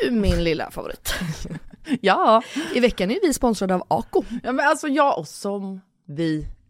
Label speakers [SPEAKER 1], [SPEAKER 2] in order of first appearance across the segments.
[SPEAKER 1] Du min lilla favorit.
[SPEAKER 2] Ja.
[SPEAKER 1] I veckan är vi sponsrade av Ako.
[SPEAKER 2] ja, men alltså jag och som vi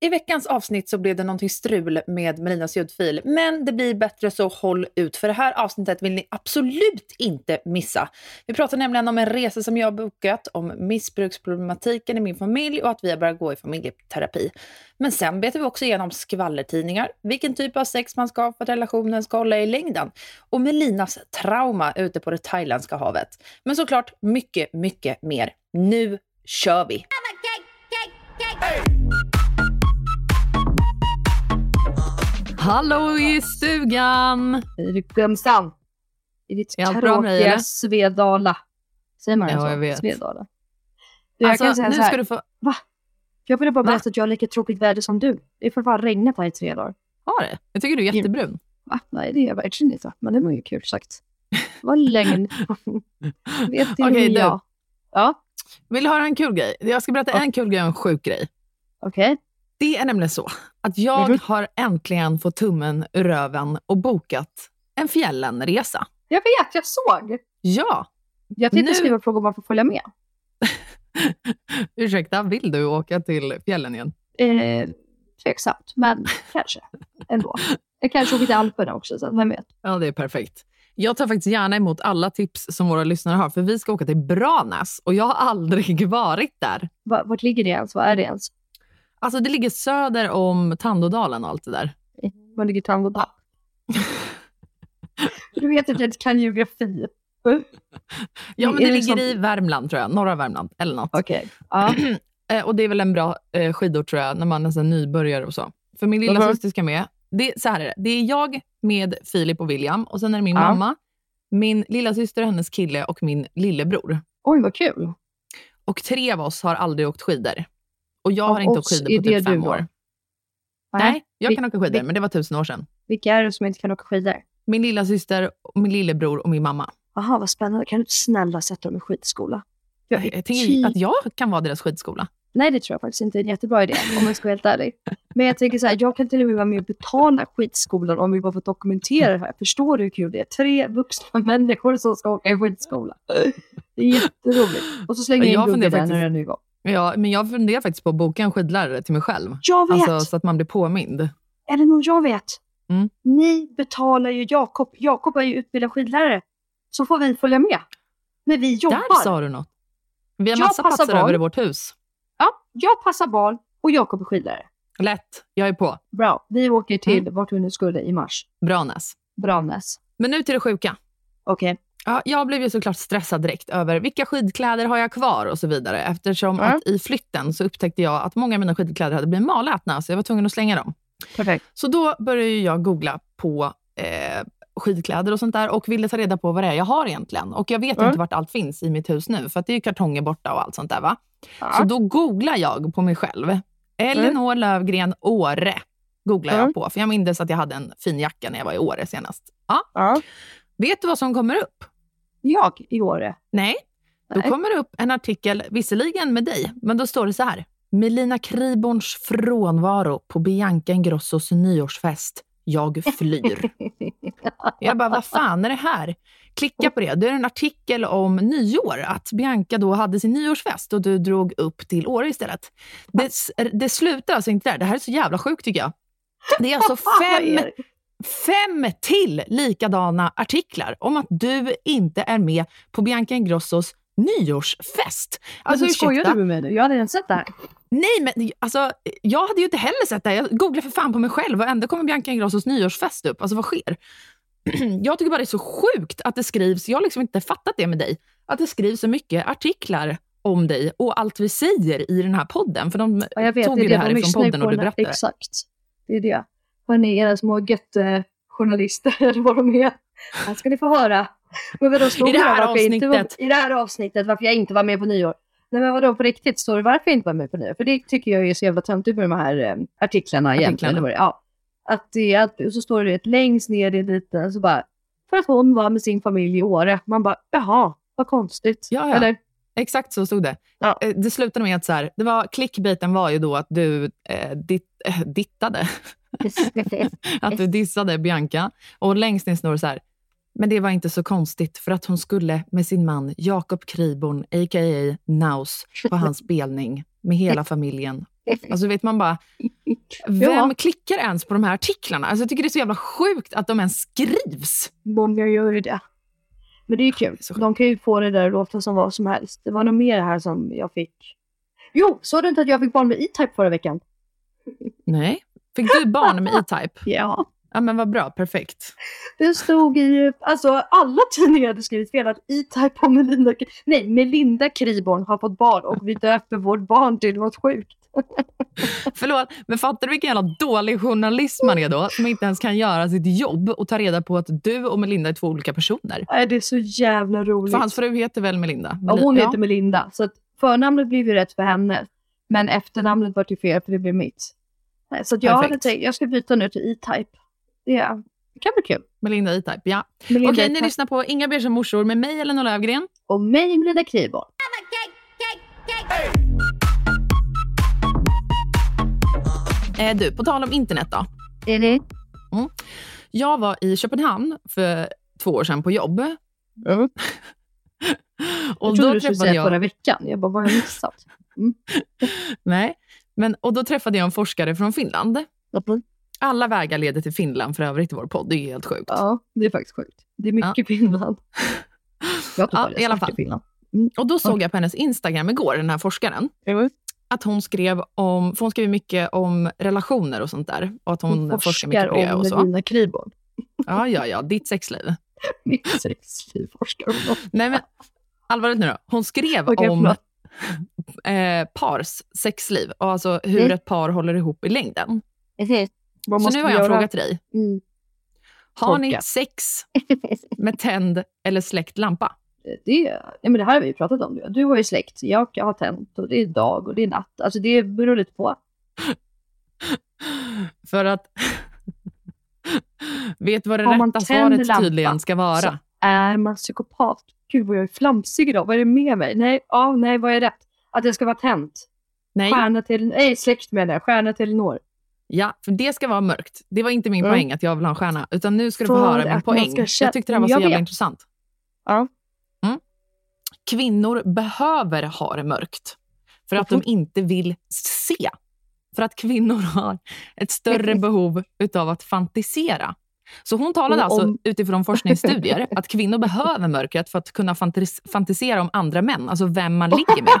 [SPEAKER 3] I veckans avsnitt så blev det någonting strul med Melinas ljudfil, men det blir bättre så håll ut för det här avsnittet vill ni absolut inte missa. Vi pratar nämligen om en resa som jag har bokat, om missbruksproblematiken i min familj och att vi har börjat gå i familjeterapi. Men sen betar vi också igenom skvallertidningar, vilken typ av sex man ska ha för att relationen ska hålla i längden och Melinas trauma ute på det thailändska havet. Men såklart mycket, mycket mer. Nu kör vi!
[SPEAKER 4] Hallå i stugan!
[SPEAKER 5] Gumsan? I ditt
[SPEAKER 4] Är allt bra med dig, eller?
[SPEAKER 5] tråkiga Svedala. Säger man
[SPEAKER 4] Ja,
[SPEAKER 5] så?
[SPEAKER 4] jag vet.
[SPEAKER 5] Svedala. Du, jag
[SPEAKER 4] Alltså,
[SPEAKER 5] kan säga
[SPEAKER 4] nu
[SPEAKER 5] så här.
[SPEAKER 4] ska du få...
[SPEAKER 5] Jag ville bara
[SPEAKER 4] Va?
[SPEAKER 5] berätta att jag har lika tråkigt väder som du. Det är för fan regnat här i tre dagar.
[SPEAKER 4] Ha det. Jag tycker du är jättebrun.
[SPEAKER 5] Va? Nej, det är jag verkligen inte. Men det var ju kul sagt. Vad länge... vet till och
[SPEAKER 4] Okej,
[SPEAKER 5] med
[SPEAKER 4] du.
[SPEAKER 5] jag. Ja,
[SPEAKER 4] Vill du höra en kul grej? Jag ska berätta en kul grej och en sjuk grej.
[SPEAKER 5] okej.
[SPEAKER 4] Det är nämligen så att jag
[SPEAKER 5] Mhm.
[SPEAKER 4] har äntligen fått tummen ur röven och bokat en fjällenresa.
[SPEAKER 5] Jag vet, jag såg.
[SPEAKER 4] Ja!
[SPEAKER 5] Jag tänkte
[SPEAKER 4] Nu-
[SPEAKER 5] skriva frågor om man får följa med.
[SPEAKER 4] Ursäkta, vill du åka till fjällen igen?
[SPEAKER 5] Eh, tveksamt, men kanske ändå. Jag kanske åker till Alperna också, så vem vet.
[SPEAKER 4] Ja, det är perfekt. Jag tar faktiskt gärna emot alla tips som våra lyssnare har, för vi ska åka till Branäs och jag har aldrig varit där.
[SPEAKER 5] Va- Vart ligger det ens? Vad är det ens?
[SPEAKER 4] Alltså det ligger söder om Tandådalen och allt det där.
[SPEAKER 5] Var ligger Tangådal? Du vet att jag inte kan geografi.
[SPEAKER 4] Ja, men det
[SPEAKER 5] det
[SPEAKER 4] ligger i Värmland tror jag, norra Värmland eller något.
[SPEAKER 5] Okej. Ja.
[SPEAKER 4] Eh, och det är väl en bra eh, skidort tror jag, när man är nybörjare och så. För min lilla
[SPEAKER 5] Mhm.
[SPEAKER 4] syster ska med. Det, så här är det. det är jag med Filip och William och sen är det min
[SPEAKER 5] Ja.
[SPEAKER 4] mamma, min lilla syster, hennes kille och min lillebror.
[SPEAKER 5] Oj, vad kul.
[SPEAKER 4] Och tre av oss har aldrig åkt skidor. Och jag har inte åkt skidor på typ fem år. Nej, jag
[SPEAKER 5] Vi-
[SPEAKER 4] kan åka skidor,
[SPEAKER 5] vi-
[SPEAKER 4] men det var tusen år sedan.
[SPEAKER 5] Vilka är det som inte kan åka skidor?
[SPEAKER 4] Min lilla syster, min lillebror och min mamma.
[SPEAKER 5] Aha, vad spännande. Kan du inte snälla sätta dem i skitskola? Jag
[SPEAKER 4] Jag tänker
[SPEAKER 5] ty-
[SPEAKER 4] att jag kan vara deras skitskola.
[SPEAKER 5] Nej, det tror jag faktiskt inte är en jättebra idé om jag ska vara helt ärlig. Men jag tänker så här, jag kan till och med vara med och betala skitskolan om vi bara får dokumentera det här. Förstår du hur kul det är? Tre vuxna människor som ska åka i skitskola. Det är jätteroligt. Och så slänger jag in Gugge där när den är igång.
[SPEAKER 4] Ja, men jag funderar faktiskt på att boka en skidlärare till mig själv.
[SPEAKER 5] Jag vet!
[SPEAKER 4] Alltså, så att man blir påmind.
[SPEAKER 5] Elinor, jag vet.
[SPEAKER 4] Mm.
[SPEAKER 5] Ni betalar ju Jakob. Jakob är ju utbildad skidlärare. Så får vi följa med. Men vi jobbar.
[SPEAKER 4] Där sa du något. Vi har
[SPEAKER 5] Jag
[SPEAKER 4] massa platser
[SPEAKER 5] barn.
[SPEAKER 4] över i vårt hus.
[SPEAKER 5] Ja, jag passar barn och Jakob är skidlärare.
[SPEAKER 4] Lätt, jag är på.
[SPEAKER 5] Bra. Vi åker till
[SPEAKER 4] Mm.
[SPEAKER 5] vart vi nu skulle i mars.
[SPEAKER 4] Branäs.
[SPEAKER 5] Branäs.
[SPEAKER 4] Men nu till det sjuka.
[SPEAKER 5] Okej.
[SPEAKER 4] Ja, jag blev ju såklart stressad direkt över vilka skidkläder har jag kvar och så vidare. Eftersom
[SPEAKER 5] Mm.
[SPEAKER 4] att i flytten så upptäckte jag att många av mina skidkläder hade blivit malätna, så jag var tvungen att slänga dem.
[SPEAKER 5] Perfekt.
[SPEAKER 4] Så då började jag googla på eh, skidkläder och sånt där och ville ta reda på vad det är jag har egentligen. Och jag vet
[SPEAKER 5] Mm.
[SPEAKER 4] inte vart allt finns i mitt hus nu, för att det är ju kartonger borta och allt sånt där. va?
[SPEAKER 5] Ja.
[SPEAKER 4] Så då googlar jag på mig själv. Elinor Lövgren Åre googlar
[SPEAKER 5] Mm.
[SPEAKER 4] jag på, för jag minns att jag hade en fin jacka när jag var i Åre senast. Ja.
[SPEAKER 5] Ja.
[SPEAKER 4] Vet du vad som kommer upp?
[SPEAKER 5] Jag i Åre.
[SPEAKER 4] Nej, då kommer det upp en artikel, visserligen med dig, men då står det så här. Melina Kriborns frånvaro på Bianca Ingrossos nyårsfest. Jag flyr. Jag bara, vad fan är det här? Klicka på det. Det är en artikel om nyår, att Bianca då hade sin nyårsfest och du drog upp till Åre istället. Det, det slutar alltså inte där. Det här är så jävla sjukt tycker jag. Det är alltså fem? Fem till likadana artiklar om att du inte är med på Bianca Ingrossos nyårsfest. Alltså
[SPEAKER 5] Alltså, skojar du med mig? Jag hade redan sett det här.
[SPEAKER 4] Nej, men alltså, jag hade ju inte heller sett det här. Jag googlade för fan på mig själv och ändå kommer Bianca Ingrossos nyårsfest upp. Alltså vad sker? Jag tycker bara det är så sjukt att det skrivs, jag har liksom inte fattat det med dig, att det skrivs så mycket artiklar om dig och allt vi säger i den här podden. För de
[SPEAKER 5] Ja, jag vet,
[SPEAKER 4] tog ju
[SPEAKER 5] det
[SPEAKER 4] det
[SPEAKER 5] de
[SPEAKER 4] här ifrån podden och du berättade.
[SPEAKER 5] Exakt. Det är det. Hörni, era små götte-journalister, eller vad de är. Här ska ni få höra. Men vadå, stod
[SPEAKER 4] I det här
[SPEAKER 5] inte var,
[SPEAKER 4] avsnittet.
[SPEAKER 5] I det här avsnittet varför jag inte var med på nyår. Nej men vadå, på riktigt står det varför jag inte var med på nyår? För det tycker jag är så jävla töntigt med de här eh, artiklarna egentligen. Ja. Att det är, att, och så står det ett längst ner i liten, så bara, för att hon var med sin familj i Åre. Man bara, jaha, vad konstigt.
[SPEAKER 4] Ja, ja.
[SPEAKER 5] Eller?
[SPEAKER 4] Exakt så stod det.
[SPEAKER 5] Ja.
[SPEAKER 4] Eh, Det slutade med att så här, det var, clickbaiten var ju då att du eh, ditt, eh, dittade, att du dissade Bianca. Och längst ner står så här, men det var inte så konstigt för att hon skulle med sin man Jakob Kriborn, a.k.a. Naus, på hans spelning med hela familjen. Alltså vet man bara, vem
[SPEAKER 5] Ja.
[SPEAKER 4] klickar ens på de här artiklarna? Alltså jag tycker det är så jävla sjukt att de ens skrivs.
[SPEAKER 5] Många gör det. Men det är ju kul. De kan ju få det där att låta som vad som helst. Det var nog mer här som jag fick. Jo, såg du inte att jag fick barn med E-Type förra veckan?
[SPEAKER 4] Nej. Fick du barn med E-Type?
[SPEAKER 5] Ja.
[SPEAKER 4] Ja men vad bra, perfekt.
[SPEAKER 5] Det stod i, alltså alla tidningar hade skrivit fel att E-Type och Melinda, nej Melinda Kriborn har fått barn och vi döper vårt barn till något sjukt.
[SPEAKER 4] Förlåt, men fattar du vilken jävla dålig journalism man är då? Som inte ens kan göra sitt jobb och ta reda på att du och Melinda är två olika personer.
[SPEAKER 5] Nej, det är så jävla roligt.
[SPEAKER 4] För hans fru heter väl Melinda?
[SPEAKER 5] ja, hon heter Melinda, så att förnamnet blev ju rätt för henne. Men efternamnet var ju fel för det blev mitt. Nej, Så att jag hade tänkt, jag ska byta nu till E-Type. Det, det kan bli kul.
[SPEAKER 4] Melinda E-Type, ja.
[SPEAKER 5] Melinda
[SPEAKER 4] Okej, ni lyssnar på Inga Beige morsor med mig, Elinor Löfgren.
[SPEAKER 5] Och mig Melinda Kriborn.
[SPEAKER 4] Eh, du, på tal om internet då.
[SPEAKER 5] Är det?
[SPEAKER 4] Jag var i Köpenhamn för två år sedan på jobb.
[SPEAKER 5] Mm.
[SPEAKER 4] och
[SPEAKER 5] jag trodde
[SPEAKER 4] då
[SPEAKER 5] du skulle säga förra
[SPEAKER 4] jag...
[SPEAKER 5] veckan. Jag bara, vad har jag missat?
[SPEAKER 4] Nej, men, och då träffade jag en forskare från Finland. Alla vägar leder till Finland för övrigt i vår podd. Det är helt sjukt.
[SPEAKER 5] Ja, det är faktiskt sjukt. Det är mycket Finland. Jag
[SPEAKER 4] Ja, i alla fall.
[SPEAKER 5] Finland.
[SPEAKER 4] Och då såg jag på hennes Instagram igår, den här forskaren, att hon skrev om, för hon skriver mycket om relationer och sånt där. Och att hon,
[SPEAKER 5] Hon
[SPEAKER 4] forskar mycket på det
[SPEAKER 5] om
[SPEAKER 4] och så.
[SPEAKER 5] Melina Kriborn.
[SPEAKER 4] Ja, ja, ja, ditt sexliv.
[SPEAKER 5] Mitt sexliv forskar om.
[SPEAKER 4] Nej men, allvarligt nu då. Hon skrev
[SPEAKER 5] Okej,
[SPEAKER 4] om eh, pars sexliv och alltså hur
[SPEAKER 5] Mm.
[SPEAKER 4] ett par håller ihop i längden.
[SPEAKER 5] Vad
[SPEAKER 4] Så nu har jag en fråga till dig.
[SPEAKER 5] Mm.
[SPEAKER 4] Har ni
[SPEAKER 5] Tolka.
[SPEAKER 4] sex med tänd eller släckt lampa?
[SPEAKER 5] Det, ja, men det här har vi ju pratat om. Du har ju släkt, jag har tänt och det är dag och det är natt. Alltså det beror lite på.
[SPEAKER 4] För att... Vet vad det
[SPEAKER 5] Har
[SPEAKER 4] rätta svaret
[SPEAKER 5] lampa
[SPEAKER 4] tydligen ska vara?
[SPEAKER 5] så Är man psykopat? Gud vad jag är flamsig idag. Vad är det med mig? Nej, ja, nej, vad är rätt? Att det ska vara tänt.
[SPEAKER 4] Nej,
[SPEAKER 5] Stjärna till, nej släkt med det. Stjärna till Elinor.
[SPEAKER 4] ja, för det ska vara mörkt. Det var inte min
[SPEAKER 5] Mm.
[SPEAKER 4] poäng att jag vill ha en stjärna, utan nu ska du få höra min poäng. Jag tyckte det här var så
[SPEAKER 5] Jag
[SPEAKER 4] jävla intressant.
[SPEAKER 5] Ja.
[SPEAKER 4] Kvinnor behöver ha det mörkt för att de inte vill se. För att kvinnor har ett större behov utav att fantisera. Så hon talade
[SPEAKER 5] Och
[SPEAKER 4] alltså
[SPEAKER 5] om-
[SPEAKER 4] utifrån forskningsstudier att kvinnor behöver mörkret för att kunna fantis- fantisera om andra män, alltså vem man ligger med.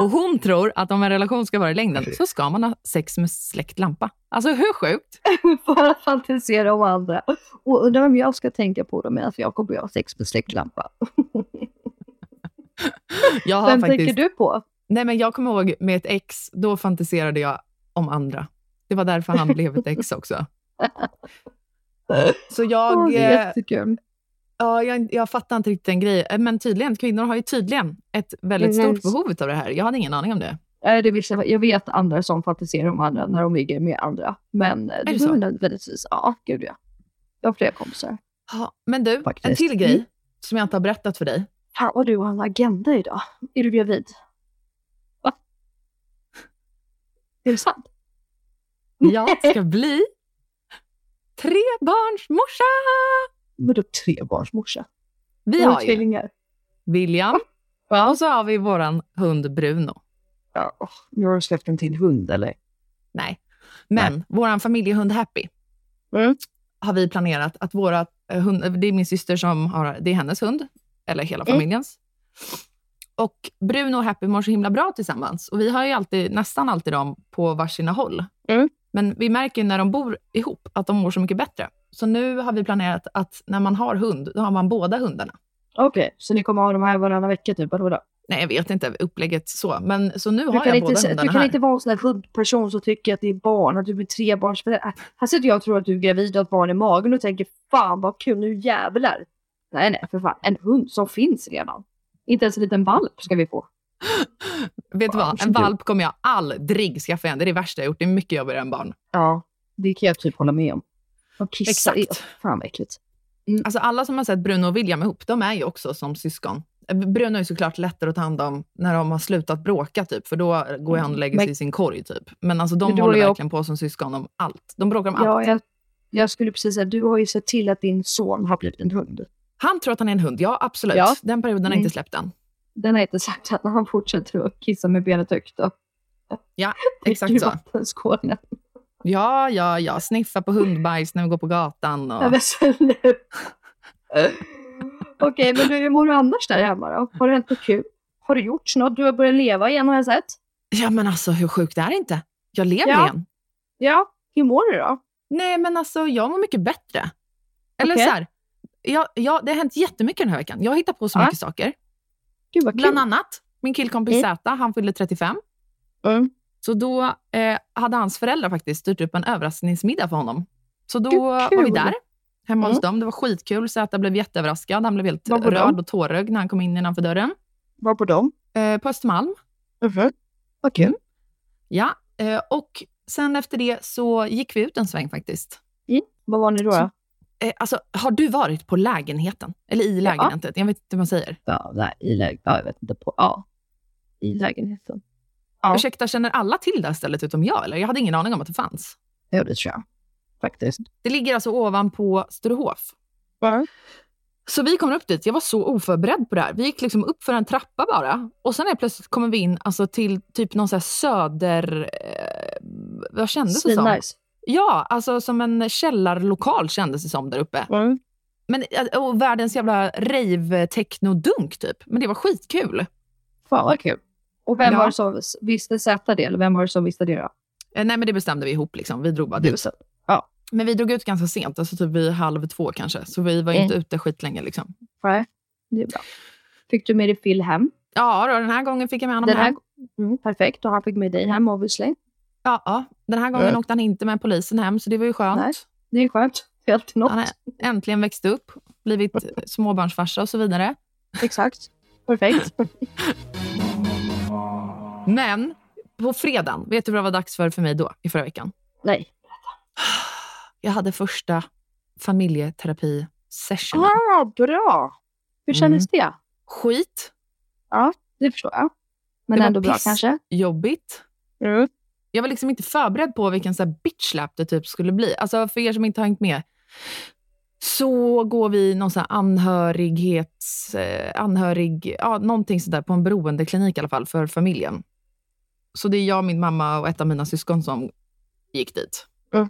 [SPEAKER 4] Och hon tror att om en relation ska vara i längden så ska man ha sex med släckt lampa. Alltså hur sjukt?
[SPEAKER 5] att fantisera om andra. Och undrar om jag ska tänka på det medan jag kommer ha sex med släktlampa.
[SPEAKER 4] Jag har
[SPEAKER 5] Vem
[SPEAKER 4] faktiskt...
[SPEAKER 5] tänker du på?
[SPEAKER 4] Nej, men jag kommer ihåg med ett ex, då fantiserade jag om andra. Det var därför han blev ett ex också. Så jag,
[SPEAKER 5] Åh, det är
[SPEAKER 4] eh,
[SPEAKER 5] jättekul.
[SPEAKER 4] Ja, jag, jag fattar inte riktigt den grejen. Men tydligen, kvinnor har ju tydligen ett väldigt
[SPEAKER 5] Mm.
[SPEAKER 4] stort behov av det här. Jag hade ingen aning om det.
[SPEAKER 5] Nej, det visste jag. jag vet andra som fantiserar om andra när de ligger med andra. Men eh, det
[SPEAKER 4] det
[SPEAKER 5] var nödvändigtvis, ja, gud ja. Jag har flera kompisar.
[SPEAKER 4] Ja, men du, en
[SPEAKER 5] Faktiskt.
[SPEAKER 4] till grej
[SPEAKER 5] Mm.
[SPEAKER 4] som jag inte har berättat för dig.
[SPEAKER 5] Fan vad du har en agenda idag. Är du gravid? Va? Är det sant?
[SPEAKER 4] Jag ska bli trebarnsmorsa!
[SPEAKER 5] Vadå trebarnsmorsa?
[SPEAKER 4] Vi har ju
[SPEAKER 5] tvillingar.
[SPEAKER 4] William
[SPEAKER 5] Ja.
[SPEAKER 4] och så har vi våran hund Bruno.
[SPEAKER 5] ja. Nu har du släppt en till hund eller?
[SPEAKER 4] Nej. Men vår familjehund Happy
[SPEAKER 5] Mm.
[SPEAKER 4] har vi planerat att våra eh, hund, det är min syster som har, det är hennes hund, eller hela
[SPEAKER 5] Mm.
[SPEAKER 4] familjens. Och Bruno och Happy mår så himla bra tillsammans. Och vi har ju alltid, nästan alltid dem på varsina håll.
[SPEAKER 5] Mm.
[SPEAKER 4] Men vi märker när de bor ihop att de mår så mycket bättre. Så nu har vi planerat att när man har hund, då har man båda hundarna.
[SPEAKER 5] Okej, så ni kommer ha de här varannan vecka typ, eller vadå?
[SPEAKER 4] Nej, jag vet inte upplägget så, men så nu
[SPEAKER 5] Du
[SPEAKER 4] har jag
[SPEAKER 5] inte,
[SPEAKER 4] båda hundarna
[SPEAKER 5] du kan
[SPEAKER 4] här.
[SPEAKER 5] inte vara en sån där hundperson som tycker att det är barn, att du blir trebarns. Här sitter jag och tror att du är gravid och har ett barn i magen och tänker fan vad kul, nu jävlar. Nej, nej, för fan. En hund som finns redan. Inte ens en liten valp ska vi få.
[SPEAKER 4] Vet du vad? En valp kommer jag aldrig skaffa igen. Det är det värsta jag gjort. Det är mycket jobbigare än barn.
[SPEAKER 5] Ja, det kan jag typ hålla med om. De kissar.
[SPEAKER 4] Exakt.
[SPEAKER 5] i- Fan vad äckligt.
[SPEAKER 4] Alltså alla som har sett Bruno och William ihop, de är ju också som syskon. Eh, Bruno är såklart lättare att ta hand om när de har slutat bråka, typ, för då går han och lägger sig i sin korg. Typ. Men alltså, de håller
[SPEAKER 5] har ju
[SPEAKER 4] verkligen på som syskon om allt. De bråkar om allt.
[SPEAKER 5] Ja, jag, jag skulle precis säga, du har ju sett till att din son har blivit en hund.
[SPEAKER 4] Han tror att han är en hund, ja absolut.
[SPEAKER 5] Ja.
[SPEAKER 4] Den perioden har
[SPEAKER 5] Mm.
[SPEAKER 4] inte släppt än.
[SPEAKER 5] Den har inte sagt att han fortsätter att kissa med benet högt och
[SPEAKER 4] Ja, exakt så. Ja, ja, ja. Sniffa på hundbajs när vi går på gatan.
[SPEAKER 5] Ja,
[SPEAKER 4] Och...
[SPEAKER 5] men snälla. Okej, men du, hur mår du annars där hemma då? Har det hänt något kul? Har du gjort något? Du har börjat leva igen har jag sett.
[SPEAKER 4] Ja, men alltså hur sjukt är det inte? Jag lever
[SPEAKER 5] Ja.
[SPEAKER 4] igen.
[SPEAKER 5] Ja, hur mår du då?
[SPEAKER 4] Nej, men alltså jag mår mycket bättre. Eller
[SPEAKER 5] Okej.
[SPEAKER 4] så här, ja, ja, det har hänt jättemycket den här veckan. Jag har hittat på så
[SPEAKER 5] Ja.
[SPEAKER 4] mycket saker.
[SPEAKER 5] Gud vad kul.
[SPEAKER 4] Bland annat min killkompis
[SPEAKER 5] Mm.
[SPEAKER 4] Z, han fyllde 35.
[SPEAKER 5] Mm.
[SPEAKER 4] Så då eh, hade hans föräldrar faktiskt styrt upp en överraskningsmiddag för honom. Så då var vi där, hemma hos
[SPEAKER 5] Mm.
[SPEAKER 4] dem. Det var skitkul. Z blev jätteöverraskad. Han blev helt röd och tårögd när han kom in innanför dörren.
[SPEAKER 5] Var på dem?
[SPEAKER 4] Eh, på Östermalm.
[SPEAKER 5] Mhm. Vad kul.
[SPEAKER 4] Ja, eh, och sen efter det så gick vi ut en sväng faktiskt.
[SPEAKER 5] Vad var ni då? då?
[SPEAKER 4] Eh, alltså, har du varit på lägenheten? Eller i lägenheten? Jag vet inte vad man säger.
[SPEAKER 5] Ja, nej, i lägenheten. Ja, jag vet inte. På, ja, i lägenheten. Ja.
[SPEAKER 4] Ursäkta, känner alla till det här stället utom jag? Eller? Jag hade ingen aning om att det fanns.
[SPEAKER 5] Ja, det tror jag. Faktiskt.
[SPEAKER 4] Det ligger alltså ovanpå Sturehof.
[SPEAKER 5] Ja.
[SPEAKER 4] Så vi kommer upp dit. Jag var så oförberedd på det här. Vi gick liksom upp för en trappa bara. Och sen är plötsligt kommer vi in alltså, till typ någon så här söder... Eh, vad kändes det som?
[SPEAKER 5] Svinnice.
[SPEAKER 4] Ja, alltså som en källarlokal kändes det som där uppe.
[SPEAKER 5] Mm.
[SPEAKER 4] Men, eh, och världens jävla rave-techno-dunk typ. Men det var skitkul.
[SPEAKER 5] Fan vad kul. Och vem
[SPEAKER 4] Ja.
[SPEAKER 5] var det som visste sätta det? Eller vem var det som visste det då?
[SPEAKER 4] Eh, nej, men det bestämde vi ihop. Liksom. Vi drog bara dit.
[SPEAKER 5] sa-
[SPEAKER 4] Men vi drog ut ganska sent, alltså typ vid halv två kanske. Så vi var
[SPEAKER 5] Mm.
[SPEAKER 4] inte ute skitlänge. Liksom.
[SPEAKER 5] Nej, det är bra. Fick du med dig Phil hem?
[SPEAKER 4] Ja, då, den här gången fick jag med honom
[SPEAKER 5] Den här,
[SPEAKER 4] hem.
[SPEAKER 5] mm, perfekt. Och han fick med dig hem obviously.
[SPEAKER 4] Ja, ja, den här gången
[SPEAKER 5] Mm.
[SPEAKER 4] åkte han inte med polisen hem, så det var ju skönt.
[SPEAKER 5] Nej. Det är skönt. Det är alltid något.
[SPEAKER 4] Han har äntligen växt upp, blivit småbarnsfarsa och så vidare.
[SPEAKER 5] Exakt. Perfekt.
[SPEAKER 4] Men på fredagen, vet du vad det var dags för för mig då, i förra veckan?
[SPEAKER 5] Nej.
[SPEAKER 4] Jag hade första familjeterapi sessionen.
[SPEAKER 5] Ah, bra! Hur kändes det?
[SPEAKER 4] Skit,
[SPEAKER 5] Ja, det förstår jag. Men
[SPEAKER 4] Det
[SPEAKER 5] ändå bra kanske?
[SPEAKER 4] jobbigt.
[SPEAKER 5] Mm.
[SPEAKER 4] Jag var liksom inte förberedd på vilken så här bitch-slap det typ skulle bli. Alltså för er som inte har hängt med, så går vi någon så här anhörighets... Eh, anhörig, ja, någonting sådär på en beroendeklinik i alla fall för familjen. Så det är jag, min mamma och ett av mina syskon som gick dit.
[SPEAKER 5] Mm.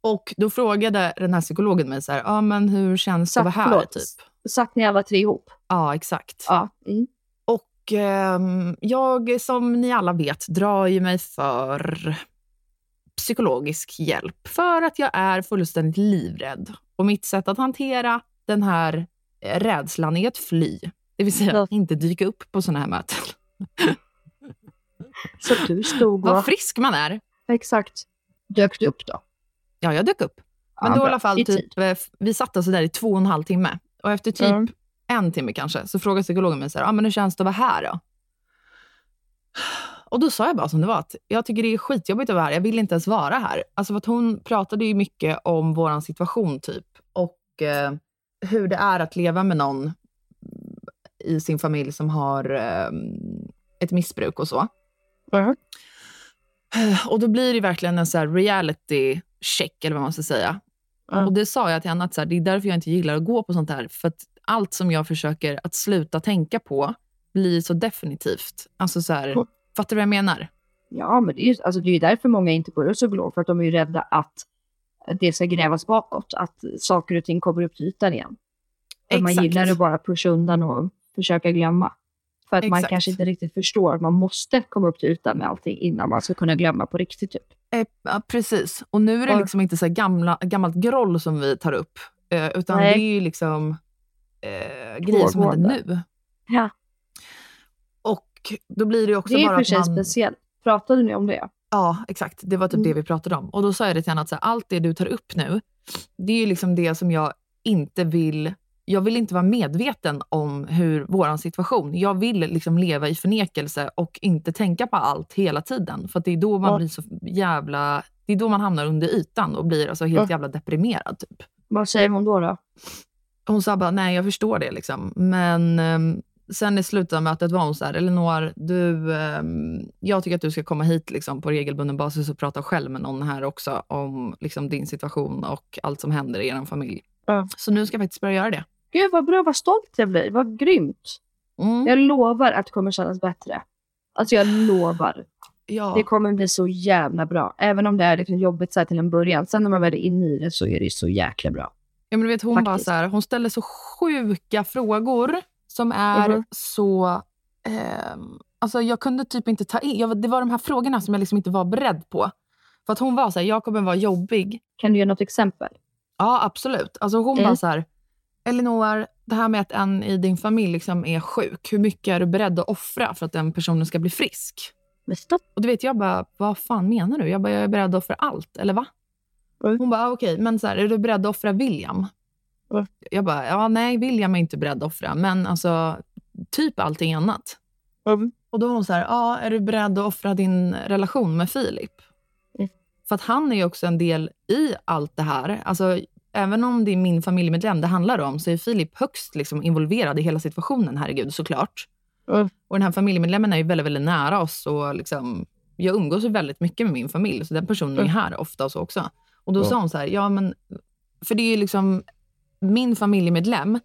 [SPEAKER 4] Och då frågade den här psykologen mig så här, ja men hur känns det att vara här?
[SPEAKER 5] förlåt.
[SPEAKER 4] Typ.
[SPEAKER 5] Satt ni alla tre ihop?
[SPEAKER 4] Ja, exakt.
[SPEAKER 5] Ja. Mm.
[SPEAKER 4] Och ehm, jag, som ni alla vet, drar ju mig för psykologisk hjälp för att jag är fullständigt livrädd. Och mitt sätt att hantera den här eh, rädslan är att fly. Det vill säga
[SPEAKER 5] Ja.
[SPEAKER 4] inte dyka upp på såna här möten.
[SPEAKER 5] Så du stod och...
[SPEAKER 4] Vad frisk man är.
[SPEAKER 5] Exakt. Dök du upp då?
[SPEAKER 4] Ja, jag dök upp. Men
[SPEAKER 5] Ja,
[SPEAKER 4] då i alla fall,
[SPEAKER 5] I
[SPEAKER 4] typ, eh, vi satt oss där i två och en halv timme. Och efter typ
[SPEAKER 5] Mm.
[SPEAKER 4] en timme kanske, så frågade psykologen mig så här, ah, men hur känns det att vara här då? Och då sa jag bara som det var, att jag tycker det är skitjobbigt att vara här. Jag vill inte ens vara här. Alltså för att hon pratade ju mycket om vår situation typ. Och eh, hur det är att leva med någon i sin familj som har eh, ett missbruk och så.
[SPEAKER 5] Mm.
[SPEAKER 4] Och då blir det verkligen en så här reality check, eller vad man ska säga.
[SPEAKER 5] Ja.
[SPEAKER 4] Och det sa jag till henne, att så här, det är därför jag inte gillar att gå på sånt här. För att allt som jag försöker att sluta tänka på blir så definitivt. Alltså så här,
[SPEAKER 5] Mm.
[SPEAKER 4] fattar du vad jag menar?
[SPEAKER 5] Ja, men det är ju alltså, det är ju därför många inte går till psykolog. För att de är ju rädda att det ska grävas bakåt. Att saker och ting kommer upp till ytan igen. För man
[SPEAKER 4] Exakt.
[SPEAKER 5] gillar att bara pusha undan och försöka glömma. För att man
[SPEAKER 4] Exakt.
[SPEAKER 5] kanske inte riktigt förstår att man måste komma upp till ytan med allting innan man ska kunna glömma på riktigt. Typ.
[SPEAKER 4] Eh, Ja, precis. Och nu är det liksom inte så gamla, gammalt groll som vi tar upp. Eh, utan
[SPEAKER 5] Nej.
[SPEAKER 4] det är ju liksom eh, grejer som händer nu.
[SPEAKER 5] Ja.
[SPEAKER 4] Och då blir det också
[SPEAKER 5] Det är
[SPEAKER 4] bara
[SPEAKER 5] för
[SPEAKER 4] att
[SPEAKER 5] sig
[SPEAKER 4] man...
[SPEAKER 5] speciellt. Pratade ni om det?
[SPEAKER 4] Ja, exakt. Det var typ
[SPEAKER 5] Mm.
[SPEAKER 4] det vi pratade om. Och då sa jag det till henne att så här, allt det du tar upp nu, det är ju liksom det som jag inte vill... Jag vill inte vara medveten om hur vår situation. Jag vill liksom leva i förnekelse och inte tänka på allt hela tiden. För det är då man
[SPEAKER 5] Ja.
[SPEAKER 4] blir så jävla... Det är då man hamnar under ytan och blir alltså helt
[SPEAKER 5] Ja.
[SPEAKER 4] jävla deprimerad. Typ.
[SPEAKER 5] Vad säger hon då? då?
[SPEAKER 4] Hon sa bara, nej jag förstår det. Liksom. Men ehm, sen i slutet av mötet var hon så här, Elinor, du, ehm, jag tycker att du ska komma hit liksom, på regelbunden basis och prata själv med någon här också om liksom, din situation och allt som händer i er familj.
[SPEAKER 5] Ja.
[SPEAKER 4] Så nu ska jag faktiskt börja göra det.
[SPEAKER 5] Gud vad bra, vad stolt jag blir. Vad grymt.
[SPEAKER 4] Mm.
[SPEAKER 5] Jag lovar att det kommer kännas bättre. Alltså jag lovar.
[SPEAKER 4] Ja.
[SPEAKER 5] Det kommer bli så jävla bra. Även om det är liksom jobbigt så till en början. Sen när man väl är inne i det så är det så jäkla bra.
[SPEAKER 4] Ja, men du vet, hon, bara så här, hon ställer så sjuka frågor som är
[SPEAKER 5] Mhm.
[SPEAKER 4] så... ehm, alltså jag kunde typ inte ta in... Jag, det var de här frågorna som jag liksom inte var beredd på. För att hon var så här, jag kommer vara jobbig.
[SPEAKER 5] Kan du ge något exempel?
[SPEAKER 4] Ja, absolut. Alltså hon
[SPEAKER 5] Mm.
[SPEAKER 4] bara så här, Elinor, det här med att en i din familj liksom är sjuk, hur mycket är du beredd att offra för att den personen ska bli frisk?
[SPEAKER 5] Men stopp.
[SPEAKER 4] Och du vet, jag bara, vad fan menar du? Jag bara, jag är beredd att offra allt, eller va?
[SPEAKER 5] Mm.
[SPEAKER 4] Hon bara, ah, okej, men så här, är du beredd att offra William?
[SPEAKER 5] Mm.
[SPEAKER 4] Jag bara, ja nej, William är inte beredd att offra, men alltså typ allting annat.
[SPEAKER 5] Mm.
[SPEAKER 4] Och då var hon så här, ja, är du beredd att offra din relation med Filip?
[SPEAKER 5] Mm.
[SPEAKER 4] För att han är ju också en del i allt det här. Alltså, även om det är min familjemedlem det handlar om, så är Filip högst liksom, involverad i hela situationen, herregud, såklart.
[SPEAKER 5] Mm.
[SPEAKER 4] Och den här familjemedlemmen är ju väldigt, väldigt nära oss och liksom, jag umgås ju väldigt mycket med min familj, så den personen är
[SPEAKER 5] Mm.
[SPEAKER 4] här ofta och så också. Och då
[SPEAKER 5] Ja.
[SPEAKER 4] sa hon så här, ja men, för det är ju liksom min familjemedlem,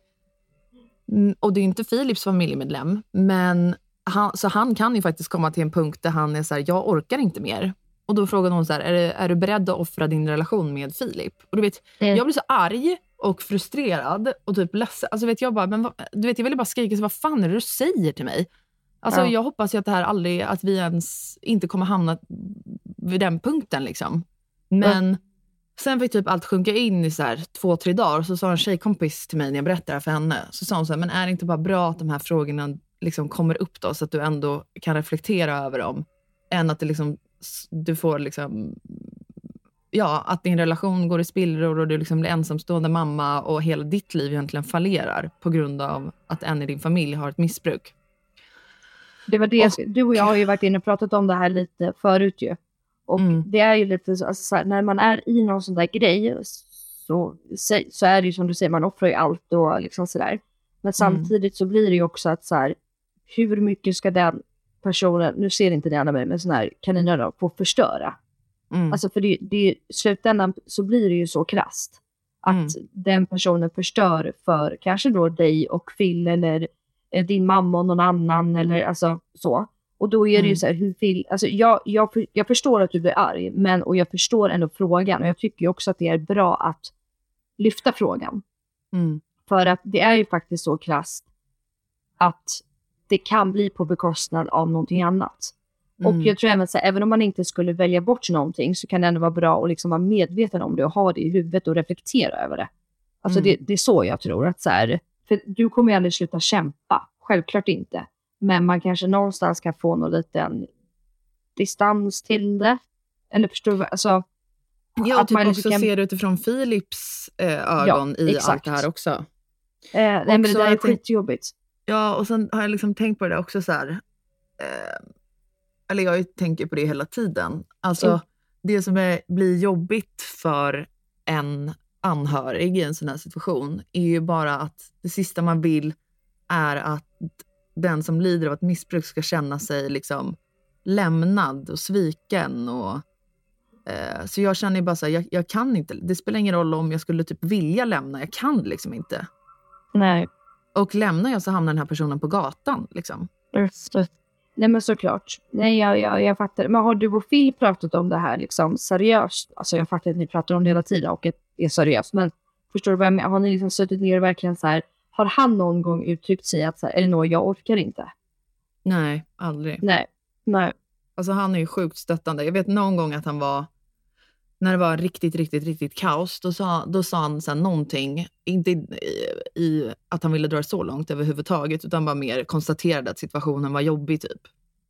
[SPEAKER 4] och det är inte Filips familjemedlem, men han, så han kan ju faktiskt komma till en punkt där han är så här, jag orkar inte mer. Och då frågade hon så här, är, du- är du beredd att offra din relation med Filip? Och du vet,
[SPEAKER 5] Mm.
[SPEAKER 4] jag blir så arg och frustrerad och typ ledsen. Alltså vet jag bara, men vad, du vet, jag ville bara skrika, så vad fan är det du säger till mig? Alltså
[SPEAKER 5] Ja.
[SPEAKER 4] jag hoppas ju att det här aldrig, att vi ens inte kommer hamna vid den punkten liksom. Men sen fick typ allt sjunka in i så här två, tre dagar. Så sa en tjejkompis till mig när jag berättade för henne, så sa hon så här, men är det inte bara bra att de här frågorna liksom kommer upp då, så att du ändå kan reflektera över dem, än att det liksom, du får liksom Ja, att din relation går i spillror och du liksom blir ensamstående mamma och hela ditt liv egentligen fallerar på grund av att en i din familj har ett missbruk.
[SPEAKER 5] Det var det, du och jag har ju varit inne och pratat om det här lite förut ju. Och
[SPEAKER 4] Mm.
[SPEAKER 5] det är ju lite så, alltså, när man är i någon sån där grej så så, är det ju som du säger, man offrar ju allt och liksom sådär. Men samtidigt så blir det ju också att så här, hur mycket ska den personen, nu ser inte ni alla mig, men sån här kaninöron, få förstöra?
[SPEAKER 4] Mm.
[SPEAKER 5] Alltså för det, det, i slutändan så blir det ju så krasst. Att
[SPEAKER 4] Mm.
[SPEAKER 5] den personen förstör för kanske då dig och Phil eller eh, din mamma och någon annan eller alltså så. Och då är det ju
[SPEAKER 4] Mm.
[SPEAKER 5] så här, hur Phil, alltså jag, jag, jag förstår att du blir arg, men och jag förstår ändå frågan och jag tycker ju också att det är bra att lyfta frågan.
[SPEAKER 4] Mm.
[SPEAKER 5] För att det är ju faktiskt så krasst att det kan bli på bekostnad av någonting annat. Och
[SPEAKER 4] Mm.
[SPEAKER 5] jag tror även så här, även om man inte skulle välja bort någonting så kan det ändå vara bra att liksom vara medveten om det och ha det i huvudet och reflektera över det. Alltså
[SPEAKER 4] Mm.
[SPEAKER 5] det, det är så jag tror att så här, för du kommer ju aldrig sluta kämpa, självklart inte. Men man kanske någonstans kan få någon liten distans till det. Eller förstår du? Alltså,
[SPEAKER 4] Ja,
[SPEAKER 5] att
[SPEAKER 4] typ
[SPEAKER 5] man
[SPEAKER 4] också
[SPEAKER 5] kan-
[SPEAKER 4] ser det utifrån Philips eh, ögon i
[SPEAKER 5] exakt.
[SPEAKER 4] allt det här också.
[SPEAKER 5] eh, nej, men det där är skitjobbigt.
[SPEAKER 4] Ja, och sen har jag liksom tänkt på det också så här. Eh, eller jag tänker på det hela tiden. Alltså,
[SPEAKER 5] Mm.
[SPEAKER 4] det som är, blir jobbigt för en anhörig i en sån här situation är ju bara att det sista man vill är att den som lider av ett missbruk ska känna sig liksom lämnad och sviken. Och, eh, så jag känner ju bara så här, jag, jag kan inte. Det spelar ingen roll om jag skulle typ vilja lämna, jag kan liksom inte.
[SPEAKER 5] Nej.
[SPEAKER 4] Och lämnar jag så hamnar den här personen på gatan. Liksom.
[SPEAKER 5] Nej men såklart. Nej jag, jag, jag fattar. Men har du och Phil pratat om det här liksom seriöst? Alltså jag fattar att ni pratar om det hela tiden och att det är seriöst. Men förstår du vad jag menar? Har ni liksom suttit ner och verkligen så här. Har han någon gång uttryckt sig att så här, Elinor jag orkar inte?
[SPEAKER 4] Nej, aldrig.
[SPEAKER 5] Nej. Nej.
[SPEAKER 4] Alltså han är ju sjukt stöttande. Jag vet någon gång att han var, när det var riktigt, riktigt, riktigt kaos, då sa, då sa han här någonting, inte i, i att han ville dra det så långt överhuvudtaget, utan bara mer konstaterade att situationen var jobbig typ.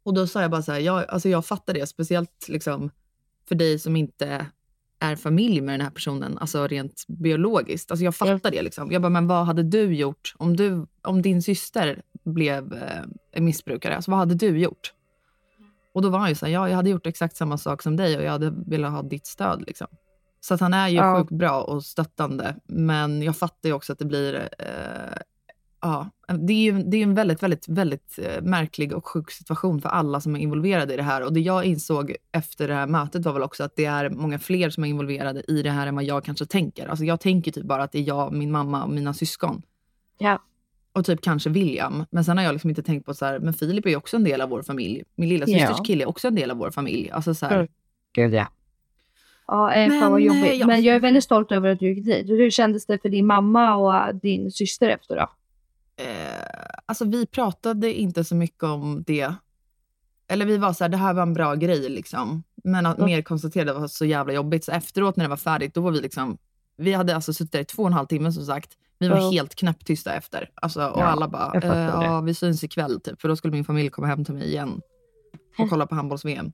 [SPEAKER 4] Och då sa jag bara så här, jag, alltså jag fattar det, speciellt liksom för dig som inte är familj med den här personen, alltså rent biologiskt. Alltså jag fattar det. Liksom. Jag bara, men vad hade du gjort om, du, om din syster blev eh, missbrukare? Alltså vad hade du gjort? Och då var han ju så här, ja, jag hade gjort exakt samma sak som dig och jag hade velat ha ditt stöd. Liksom. Så att han är ju
[SPEAKER 5] Ja.
[SPEAKER 4] sjukt bra och stöttande. Men jag fattar ju också att det blir... Eh, ja, det är ju det är en väldigt, väldigt, väldigt eh, märklig och sjuk situation för alla som är involverade i det här. Och det jag insåg efter det här mötet var väl också att det är många fler som är involverade i det här än vad jag kanske tänker. Alltså jag tänker typ bara att det är jag, min mamma och mina syskon.
[SPEAKER 5] Ja.
[SPEAKER 4] Och typ kanske William. Men sen har jag liksom inte tänkt på så här, men Filip är ju också en del av vår familj. Min lilla systers
[SPEAKER 5] Ja.
[SPEAKER 4] kille är också en del av vår familj. Alltså så här,
[SPEAKER 5] Mm. Gud ja. Ja, eh, fan
[SPEAKER 4] Men,
[SPEAKER 5] vad
[SPEAKER 4] eh,
[SPEAKER 5] jobbigt.
[SPEAKER 4] ja.
[SPEAKER 5] Men jag är väldigt stolt över att du gick dit. Hur kändes det för din mamma och din syster efter då?
[SPEAKER 4] eh, alltså vi pratade inte så mycket om det. Eller vi var så här, det här var en bra grej liksom. Men att
[SPEAKER 5] Mm.
[SPEAKER 4] mer konstaterade var så jävla jobbigt. Så efteråt när det var färdigt, då var vi liksom, vi hade alltså suttit där i två och en halv timme som sagt. Vi var
[SPEAKER 5] Ja.
[SPEAKER 4] helt knäpptysta efter. Alltså, och
[SPEAKER 5] Ja,
[SPEAKER 4] alla bara, eh, ja vi syns ikväll typ. För då skulle min familj komma hem till mig igen och kolla på handbolls-VM.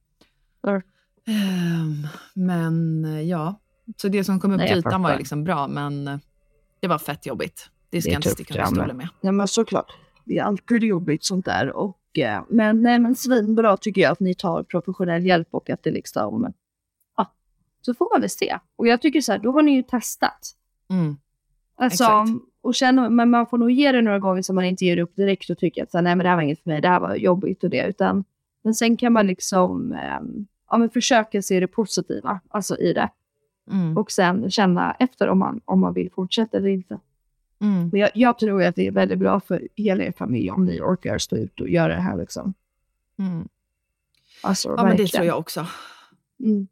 [SPEAKER 5] Ja.
[SPEAKER 4] Ehm, men eh, ja, så det som kom upp
[SPEAKER 5] Nej,
[SPEAKER 4] till ytan var ju liksom bra, men eh, det var fett jobbigt. Det ska
[SPEAKER 5] Det
[SPEAKER 4] jag inte sticka under stolen med.
[SPEAKER 5] Ja men såklart. Det är alltid jobbigt sånt där. Och, eh, men, nej, men svinbra tycker jag att ni tar professionell hjälp och att det liksom... Så får man väl se. Och jag tycker så här, då har ni ju testat.
[SPEAKER 4] Mm.
[SPEAKER 5] Alltså,
[SPEAKER 4] Exakt.
[SPEAKER 5] och känna, men man får nog ge det några gånger så man inte ger upp direkt och tycker att så här, nej men det här var inget för mig, det här var jobbigt och det. Utan, men sen kan man liksom ehm, ja, men försöka se det positiva alltså, i det.
[SPEAKER 4] Mm.
[SPEAKER 5] Och sen känna efter om man, om man vill fortsätta eller inte.
[SPEAKER 4] Mm.
[SPEAKER 5] Men jag, jag tror att det är väldigt bra för hela er familj om ni orkar stå ut och göra det här. Liksom.
[SPEAKER 4] Mm.
[SPEAKER 5] Alltså,
[SPEAKER 4] Ja, men det tror jag också.
[SPEAKER 5] Mm.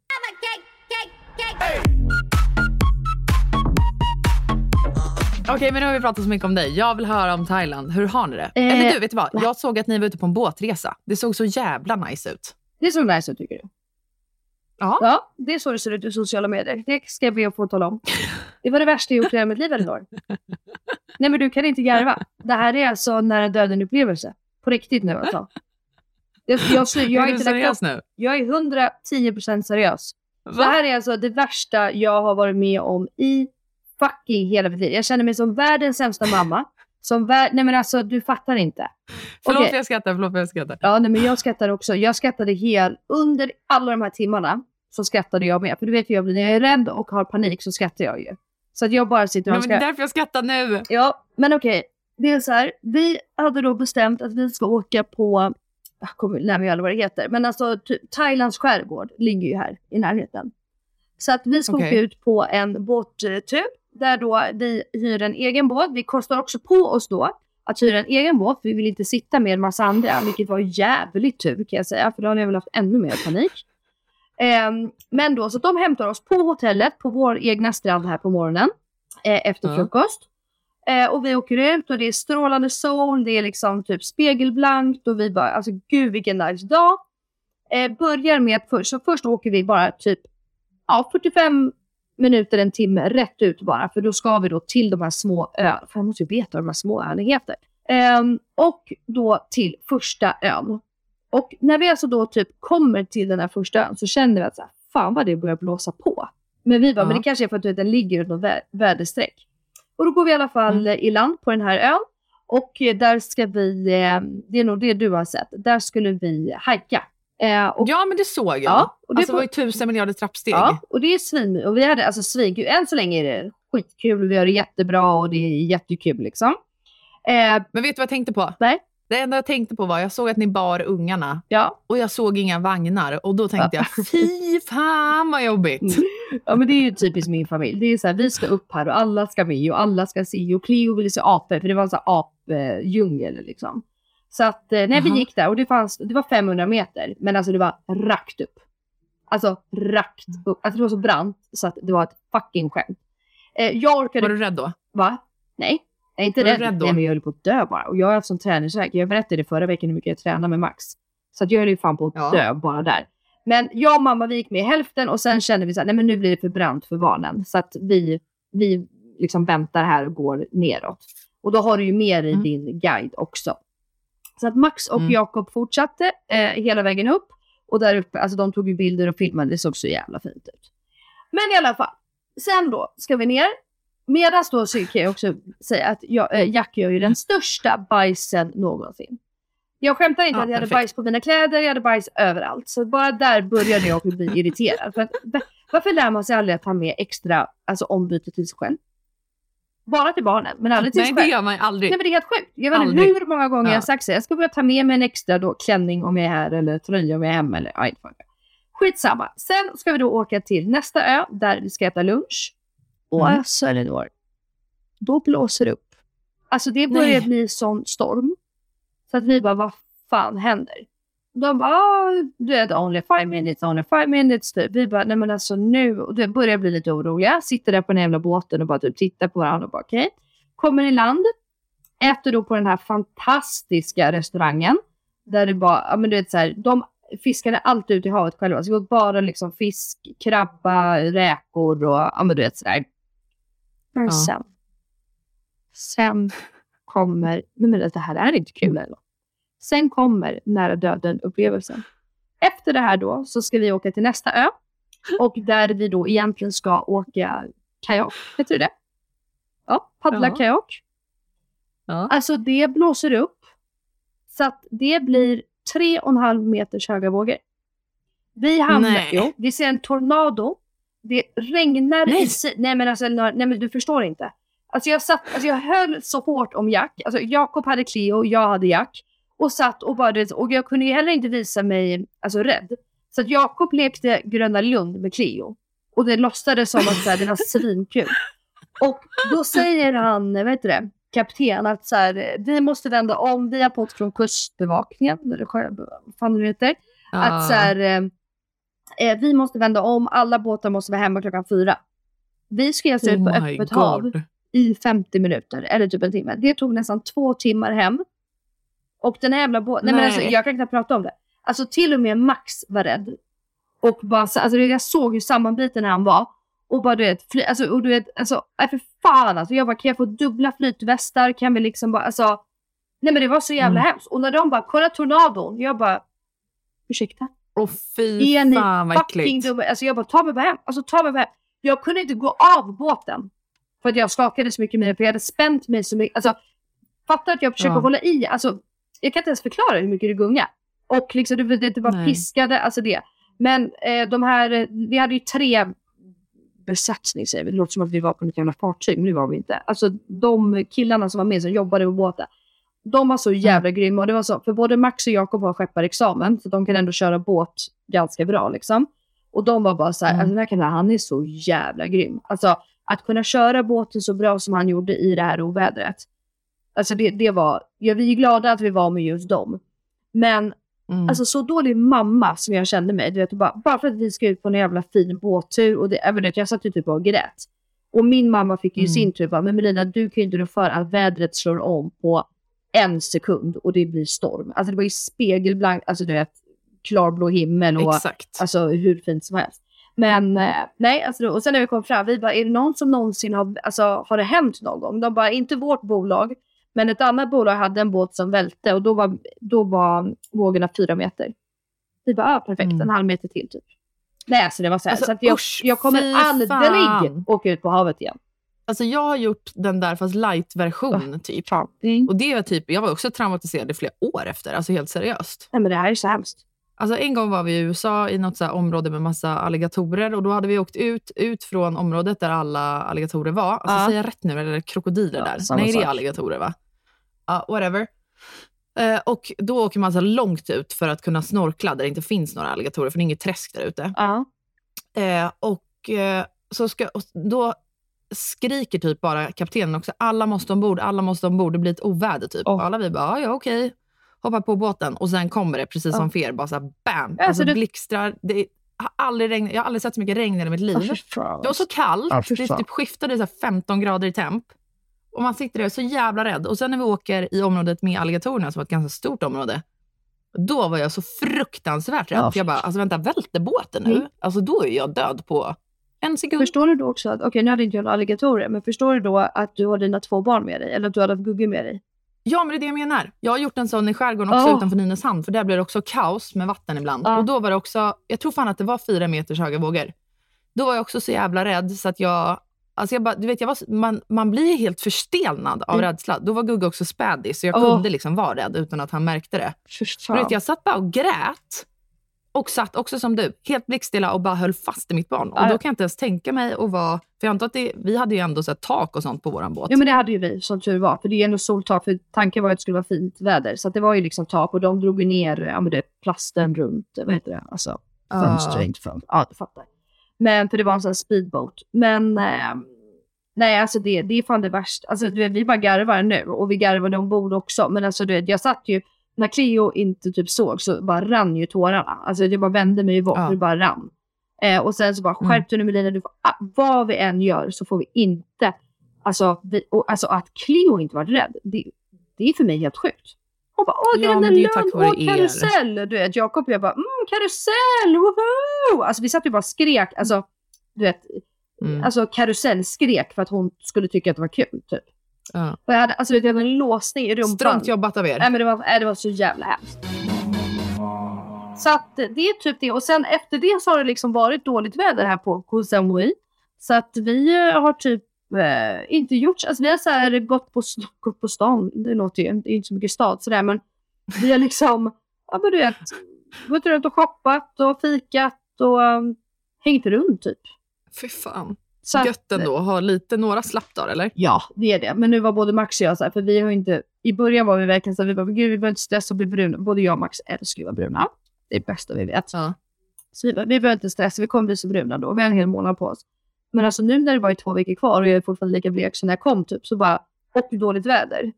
[SPEAKER 4] Okej, men nu har vi pratat så mycket om dig. Jag vill höra om Thailand. Hur har ni det?
[SPEAKER 5] Eh,
[SPEAKER 4] Eller du, vet du vad? Jag såg att ni var ute på en båtresa. Det såg så jävla nice ut.
[SPEAKER 5] Det är så nice ut tycker du?
[SPEAKER 4] Ja.
[SPEAKER 5] Ja, det är så det ser ut i sociala medier. Det ska jag be att få tala om. Det var det värsta jag gjort i hela mitt liv, Elinor. Nej men du kan inte garva. Det här är alltså nära döden upplevelse. På riktigt nu alltså. Jag, jag, jag, jag,
[SPEAKER 4] är
[SPEAKER 5] inte
[SPEAKER 4] seriös nu?
[SPEAKER 5] jag är 110% seriös. Det
[SPEAKER 4] Va?
[SPEAKER 5] här är alltså det värsta jag har varit med om i fucking hela mitt liv. Jag känner mig som världens sämsta mamma. Som vär... Nej men alltså du fattar inte.
[SPEAKER 4] Förlåt för jag skrattar, förlåt för jag skrattar.
[SPEAKER 5] Ja, nej, men jag skrattar också. Jag skrattade hel... Under alla de här timmarna så skrattade jag med. För du vet ju, jag blir, när jag är rädd och har panik så skrattar jag ju. Så att jag bara sitter och
[SPEAKER 4] Men det är därför jag skrattar nu.
[SPEAKER 5] Ja, men okej. Det är så här, vi hade då bestämt att vi ska åka på, jag kommer lära mig vad det heter, men alltså typ, Thailands skärgård ligger ju här i närheten. Så att vi ska
[SPEAKER 4] Okej.
[SPEAKER 5] åka ut på en båttur där då vi hyr en egen båt. Vi kostar också på oss då att hyra en egen båt, för vi vill inte sitta med en massa andra, vilket var jävligt tur kan jag säga, för då hade jag väl haft ännu mer panik. Ehm, men då, så de hämtar oss på hotellet, på vår egna strand här på morgonen, eh, efter frukost. Eh, och vi åker ut och det är strålande sol, det är liksom typ spegelblankt och vi bara, alltså gud vilken nice dag. Eh, börjar med att först, så först åker vi bara typ ja, 45 minuter, en timme rätt ut bara. För då ska vi då till de här små öarna. För jag måste ju veta vad de här små öarna heter. Ehm, och då till första ön. Och när vi alltså då typ kommer till den här första ön så känner vi att så här, fan vad det börjar blåsa på. Men vi bara,
[SPEAKER 4] Ja.
[SPEAKER 5] men det kanske är för att vet, den ligger i något vä- väderstreck. Och då går vi i alla fall
[SPEAKER 4] Mm.
[SPEAKER 5] i land på den här ön. Och eh, där ska vi, eh, det är nog det du har sett, där skulle vi hajka. Eh, och,
[SPEAKER 4] Ja, men det såg jag.
[SPEAKER 5] Ja, och det
[SPEAKER 4] alltså,
[SPEAKER 5] får-
[SPEAKER 4] var ju tusen miljarder trappsteg.
[SPEAKER 5] Ja, och det är svin Och vi hade alltså svinkul. Än så länge är det skitkul. Vi har det jättebra och det är jättekul liksom. Eh,
[SPEAKER 4] Men vet du vad jag tänkte på?
[SPEAKER 5] Nej.
[SPEAKER 4] Det enda jag tänkte på var, jag såg att ni bar ungarna
[SPEAKER 5] ja.
[SPEAKER 4] och jag såg inga vagnar och då tänkte jag, fy fan vad jobbigt.
[SPEAKER 5] Mm. ja, men det är ju typiskt min familj. Det är så här, vi ska upp här och alla ska med och alla ska se. Och Cleo ville se apor för det var en sån här apdjungel liksom. Så att eh, när vi gick där och det, fanns, det var 500 meter, men alltså det var rakt upp. Alltså rakt upp. Alltså det var så brant så att det var ett fucking skämt. Eh, jag orkade
[SPEAKER 4] Var du rädd då?
[SPEAKER 5] Va? Nej. Jag är inte rädd.
[SPEAKER 4] rädd då?
[SPEAKER 5] Nej, men jag höll på att dö bara. Och jag har haft sån träningsvärk. Jag berättade förra veckan hur mycket jag tränar med Max. Så att jag höll ju fan på att
[SPEAKER 4] Ja.
[SPEAKER 5] dö bara där. Men jag och mamma vi gick med i hälften och sen kände vi så här, nej men nu blir det för brant för barnen. Så att vi, vi liksom väntar här och går neråt. Och då har du ju med dig
[SPEAKER 4] Mm.
[SPEAKER 5] din guide också. Så att Max och
[SPEAKER 4] Mm.
[SPEAKER 5] Jakob fortsatte eh, hela vägen upp. Och där uppe, alltså de tog ju bilder och filmade, det såg så jävla fint ut. Men i alla fall, sen då ska vi ner. Medan då så kan jag också säga att jag, eh, Jack gör ju den största bajsen någonsin. Jag skämtar inte
[SPEAKER 4] Ja,
[SPEAKER 5] att jag hade
[SPEAKER 4] perfekt.
[SPEAKER 5] bajs på mina kläder, jag hade bajs överallt. Så bara där började jag bli irriterad. För att, va- varför lär man sig aldrig att ha med extra alltså ombyte till sig själv? Bara till barnen, men aldrig till
[SPEAKER 4] Nej,
[SPEAKER 5] sig
[SPEAKER 4] det
[SPEAKER 5] själv.
[SPEAKER 4] gör man aldrig.
[SPEAKER 5] Nej men det är helt sjukt. Jag vet inte hur många gånger jag har
[SPEAKER 4] Ja.
[SPEAKER 5] sagt så. Jag ska börja ta med mig en extra då, klänning om jag är här eller tröja om jag är hemma eller ja, fan. Skitsamma. Sen ska vi då åka till nästa ö där vi ska äta lunch. Och
[SPEAKER 4] Mm.
[SPEAKER 5] alltså Elinor, då blåser det upp. Alltså det börjar
[SPEAKER 4] Nej.
[SPEAKER 5] bli sån storm. Så att vi bara, vad fan händer? De bara, ah, du vet, only five minutes, only five minutes. Typ. Vi bara, nej men alltså nu, och det börjar bli lite oroliga. Sitter där på den jävla båten och bara typ tittar på varandra och bara okej. Kommer i land, äter då på den här fantastiska restaurangen. Där det bara, ja men du vet så här, de fiskade allt ut i havet själva. Så det var bara liksom fisk, krabba, räkor och ja men du vet sådär. Men
[SPEAKER 4] Ja.
[SPEAKER 5] sen, sen kommer, nej men det här är inte kul eller? Sen kommer nära döden upplevelsen. Efter det här då så ska vi åka till nästa ö. Och där vi då egentligen ska åka kajak. Heter det? Ja, paddla
[SPEAKER 4] Ja.
[SPEAKER 5] kajak.
[SPEAKER 4] Ja.
[SPEAKER 5] Alltså det blåser upp. Så att det blir tre och en halv meters höga vågor. Vi hamnar, jo, vi ser en tornado. Det regnar
[SPEAKER 4] Nej.
[SPEAKER 5] i Nej men alltså, nej men du förstår inte. Alltså jag satt, alltså jag höll så hårt om Jack. Alltså Jakob hade Cleo, jag hade Jack. Och satt och bara, och jag kunde ju heller inte visa mig alltså, rädd. Så att Jakob lekte Gröna Lund med Cleo. Och det låtsades som att så här, det var svinkul. Och då säger han, vad heter det, kapten att så här, vi måste vända om, vi har fått från kustbevakningen, eller vad fan det heter, att så här, eh, vi måste vända om, alla båtar måste vara hemma klockan fyra. Vi alltså ut på
[SPEAKER 4] oh my
[SPEAKER 5] öppet hav
[SPEAKER 4] god.
[SPEAKER 5] i 50 minuter, eller typ en timme. Det tog nästan två timmar hem. Och den här jävla båten, nej. men
[SPEAKER 4] Nej.
[SPEAKER 5] alltså, jag kan knappt prata om det. Alltså till och med Max var rädd. Och bara, så- alltså, jag såg hur sammanbiten han var. Och bara du vet, fly, alltså, och du vet, alltså, nej för fan alltså. Jag bara, kan jag få dubbla flytvästar? Kan vi liksom bara, alltså. Nej men det var så jävla
[SPEAKER 4] Mm.
[SPEAKER 5] hemskt. Och när de bara, kolla tornadon. Jag bara, ursäkta?
[SPEAKER 4] Åh fy
[SPEAKER 5] Är
[SPEAKER 4] fan vad äckligt.
[SPEAKER 5] dumma? Alltså jag bara, ta mig bara hem. Alltså ta mig bara hem. Jag kunde inte gå av båten. För att jag skakade så mycket det, för jag hade spänt mig så mycket. Alltså, fattar att jag försöker
[SPEAKER 4] Ja.
[SPEAKER 5] hålla i. Alltså, jag kan inte ens förklara hur mycket det gungar. Och liksom, det, det,
[SPEAKER 4] Nej.
[SPEAKER 5] piskade, alltså det. Men eh, de här, eh, vi hade ju tre besättning säger vi. Det låter som att vi var på ett jävla fartyg, men det var vi inte. Alltså de killarna som var med som jobbade på båten. De var så jävla grymma. Och det var så, för både Max och Jakob har skepparexamen, så de kan ändå köra båt ganska bra. Liksom. Och de var bara så här,
[SPEAKER 4] Mm.
[SPEAKER 5] alltså, den här killen, han är så jävla grym. Alltså att kunna köra båten så bra som han gjorde i det här ovädret. Alltså det, det var, ja, vi är glada att vi var med just dem. Men
[SPEAKER 4] Mm.
[SPEAKER 5] Alltså så dålig mamma som jag kände mig. Du vet, bara, bara för att vi ska ut på en jävla fin båttur. Och det, jag, vet, jag satt ju typ och grät. Och min mamma fick ju
[SPEAKER 4] Mm.
[SPEAKER 5] sin tur bara, men Melina du kan ju inte rå för att vädret slår om på en sekund och det blir storm. Alltså det var ju spegelblankt, alltså du vet, klarblå himmel och
[SPEAKER 4] Exakt.
[SPEAKER 5] alltså hur fint som helst. Men eh, nej, alltså, och sen när vi kom fram, vi bara, är det någon som någonsin har, alltså har det hänt någon gång? De bara, inte vårt bolag, men ett annat bolag hade en båt som välte och då var, då var vågorna fyra meter. Vi bara, ah, perfekt,
[SPEAKER 4] Mm.
[SPEAKER 5] en halv meter till typ. Nej, alltså det var så här,
[SPEAKER 4] Alltså,
[SPEAKER 5] så att jag,
[SPEAKER 4] usch,
[SPEAKER 5] jag kommer aldrig
[SPEAKER 4] fan.
[SPEAKER 5] åka ut på havet igen.
[SPEAKER 4] Alltså jag har gjort den där fast light-version typ.
[SPEAKER 5] Mm.
[SPEAKER 4] Och det typ, jag var också traumatiserad i flera år efter, alltså helt seriöst.
[SPEAKER 5] Nej men det här är så hemskt.
[SPEAKER 4] Alltså en gång var vi i USA i något så område med massa alligatorer och då hade vi åkt ut, ut från området där alla alligatorer var. Alltså
[SPEAKER 5] Ja.
[SPEAKER 4] säger jag rätt nu eller krokodiler
[SPEAKER 5] Ja,
[SPEAKER 4] där? Nej, det är alligatorer va? Ja, whatever. Eh, och då åker man så långt ut för att kunna snorkla där det inte finns några alligatorer, för det är inget träsk där ute. Eh, och eh, så ska, och då skriker typ bara kaptenen också, alla måste ombord, alla måste ombord, det blir ett oväder typ.
[SPEAKER 5] Oh.
[SPEAKER 4] Alla vi bara, "Ja, ja okej, hoppar på båten och sen kommer det precis
[SPEAKER 5] Ja.
[SPEAKER 4] som för er, bara så här, bam,
[SPEAKER 5] Alltså,
[SPEAKER 4] alltså
[SPEAKER 5] det-
[SPEAKER 4] blixtrar. Det är- har aldrig regn, jag har aldrig sett så mycket regn i hela mitt liv. Det var så kallt,
[SPEAKER 5] Ja, fy
[SPEAKER 4] det typ skiftade så här 15 grader i temp. Och man sitter där så jävla rädd. Och sen när vi åker i området med alligatorerna, som var ett ganska stort område, då var jag så fruktansvärt rädd.
[SPEAKER 5] Ja.
[SPEAKER 4] Jag bara, alltså vänta, välter båten nu?
[SPEAKER 5] Mm.
[SPEAKER 4] Alltså då är jag död på en sekund.
[SPEAKER 5] Förstår du då också att, okej nu hade inte jag några alligatorer, men förstår du då att du har dina två barn med dig? Eller att du hade haft Gugge med dig?
[SPEAKER 4] Ja, men det är det jag menar. Jag har gjort en sån i skärgården också
[SPEAKER 5] Åh.
[SPEAKER 4] utanför Nynäshamn, för där blir det också kaos med vatten ibland.
[SPEAKER 5] Ja.
[SPEAKER 4] Och då var det också, jag tror fan att det var fyra meters höga vågor. Då var jag också så jävla rädd så att jag, alltså jag bara, du vet, jag var, man, man blir helt förstelnad av
[SPEAKER 5] Mm.
[SPEAKER 4] rädsla. Då var Gugge också spädis, så jag
[SPEAKER 5] Åh.
[SPEAKER 4] kunde liksom vara rädd utan att han märkte det. Vet, jag satt bara och grät. Och satt också som du, helt blickstilla och bara höll fast i mitt barn. Och då kan jag inte ens tänka mig att vara... För jag antar att det, vi hade ju ändå så tak och sånt på våran båt.
[SPEAKER 5] Ja men det hade ju vi som tur var. För det är ändå soltak. För tanken var att det skulle vara fint väder. Så det var ju liksom tak och de drog ju ner ja, men det, plasten runt, vad heter det? Alltså fönster, inte fönster. Ja, du fattar. Men för det var en sån här speedboat. Men eh, nej alltså det, det är fan det värsta. Alltså du vet, vi bara garvar nu och vi garvade ombord också. Men alltså du vet, jag satt ju, när Cleo inte typ såg så bara rann ju tårarna. Alltså det bara vände mig bort,
[SPEAKER 4] Ja.
[SPEAKER 5] det bara rann. Eh, och sen så bara
[SPEAKER 4] Mm.
[SPEAKER 5] skärp dig nu Melina, du får, ah, vad vi än gör så får vi inte, alltså, vi, och, alltså att Cleo inte var rädd, det, det är för mig helt sjukt. Hon bara, åh
[SPEAKER 4] Ja, tack
[SPEAKER 5] lugn,
[SPEAKER 4] vare
[SPEAKER 5] åh
[SPEAKER 4] er."
[SPEAKER 5] karusell. Du vet, Jakob och jag bara, mm karusell, woho! Alltså vi satt ju bara och skrek, alltså du vet,
[SPEAKER 4] Mm.
[SPEAKER 5] alltså karusell skrek för att hon skulle tycka att det var kul typ.
[SPEAKER 4] Ja.
[SPEAKER 5] Och jag hade, alltså jag hade en låsning i rumpan.
[SPEAKER 4] Strångt jobbat av er.
[SPEAKER 5] Nej men det var, nej, det var så jävla hemskt. Så att det är typ det. Och sen efter det så har det liksom varit dåligt väder här på Koh Samui. Så att vi eh, har typ eh, inte gjort, alltså vi har så här gått på, gått på stan, det låter ju, det är inte så mycket stad sådär men vi har liksom, ja men du vet, gått runt och shoppat och fikat och um, hängt runt typ.
[SPEAKER 4] Fy fan.
[SPEAKER 5] Så
[SPEAKER 4] Gött ändå att ha lite, några slappdagar eller?
[SPEAKER 5] Ja, det är det. Men nu var både Max och jag så här, för vi har inte, i början var vi verkligen så här, vi bara, gud vi behöver inte stressa och bli bruna. Både jag och Max älskar ju att vara bruna. Det är det bästa vi vet.
[SPEAKER 4] Ja.
[SPEAKER 5] Så vi bara, vi behöver inte stressa, vi kommer bli så bruna då. Vi har en hel månad på oss. Men alltså nu när det var två veckor kvar och jag är fortfarande lika blek som när jag kom typ, så bara, och dåligt väder.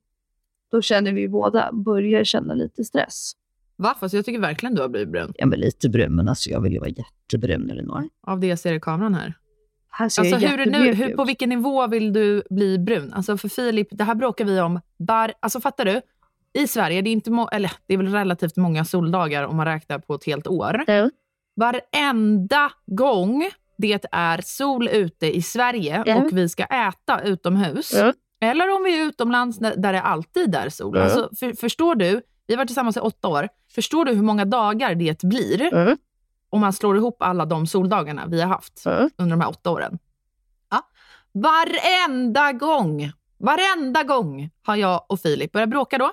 [SPEAKER 5] Då känner vi båda, börjar känna lite stress.
[SPEAKER 4] Va? Fast jag tycker verkligen du har blivit brun.
[SPEAKER 5] Ja men lite brun, men alltså jag vill ju vara jättebrun Elinor.
[SPEAKER 4] Av det jag ser i kameran här. Alltså hur, är nu, hur, på vilken nivå vill du bli brun? Alltså för Filip, det här bråkar vi om. Bar, alltså fattar du? I Sverige, det är, inte må, eller, det är väl relativt många soldagar om man räknar på ett helt år.
[SPEAKER 5] Ja.
[SPEAKER 4] Varenda gång det är sol ute i Sverige
[SPEAKER 5] Ja.
[SPEAKER 4] och vi ska äta utomhus,
[SPEAKER 5] Ja.
[SPEAKER 4] eller om vi är utomlands där det alltid är sol. Alltså, för, förstår du? Vi har varit tillsammans i åtta år. Förstår du hur många dagar det blir. Om man slår ihop alla de soldagarna vi har haft
[SPEAKER 5] Ja.
[SPEAKER 4] under de här åtta åren? Ja. Varenda gång, varenda gång har jag och Filip börjat bråka då.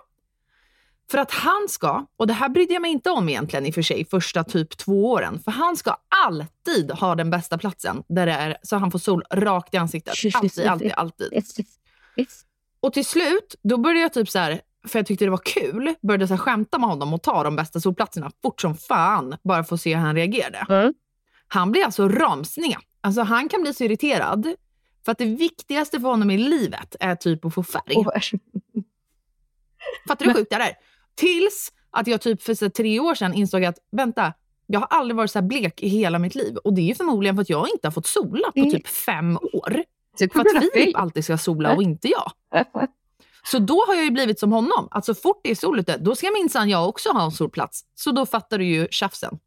[SPEAKER 4] För att han ska, och det här brydde jag mig inte om egentligen i och för sig första typ två åren, för han ska alltid ha den bästa platsen där det är så han får sol rakt i ansiktet. Alltid, alltid, alltid. Och till slut, då började jag typ så här, för jag tyckte det var kul, började så här skämta med honom och ta de bästa solplatserna fort som fan, bara för att se hur han reagerade.
[SPEAKER 5] Mm.
[SPEAKER 4] Han blir alltså ramsned. Alltså han kan bli så irriterad, för att det viktigaste för honom i livet är typ att få färg.
[SPEAKER 5] Och,
[SPEAKER 4] Fattar du hur sjukt det är? Tills att jag typ för så tre år sedan insåg att, vänta, jag har aldrig varit så här blek i hela mitt liv. Och det är ju förmodligen för att jag inte har fått sola på
[SPEAKER 5] Mm.
[SPEAKER 4] typ fem år. För att Filip alltid ska sola och inte jag. Så då har jag ju blivit som honom. Att så fort det är sol ute, då ska minsann jag också ha en solplats. Så då fattar du ju tjafsen.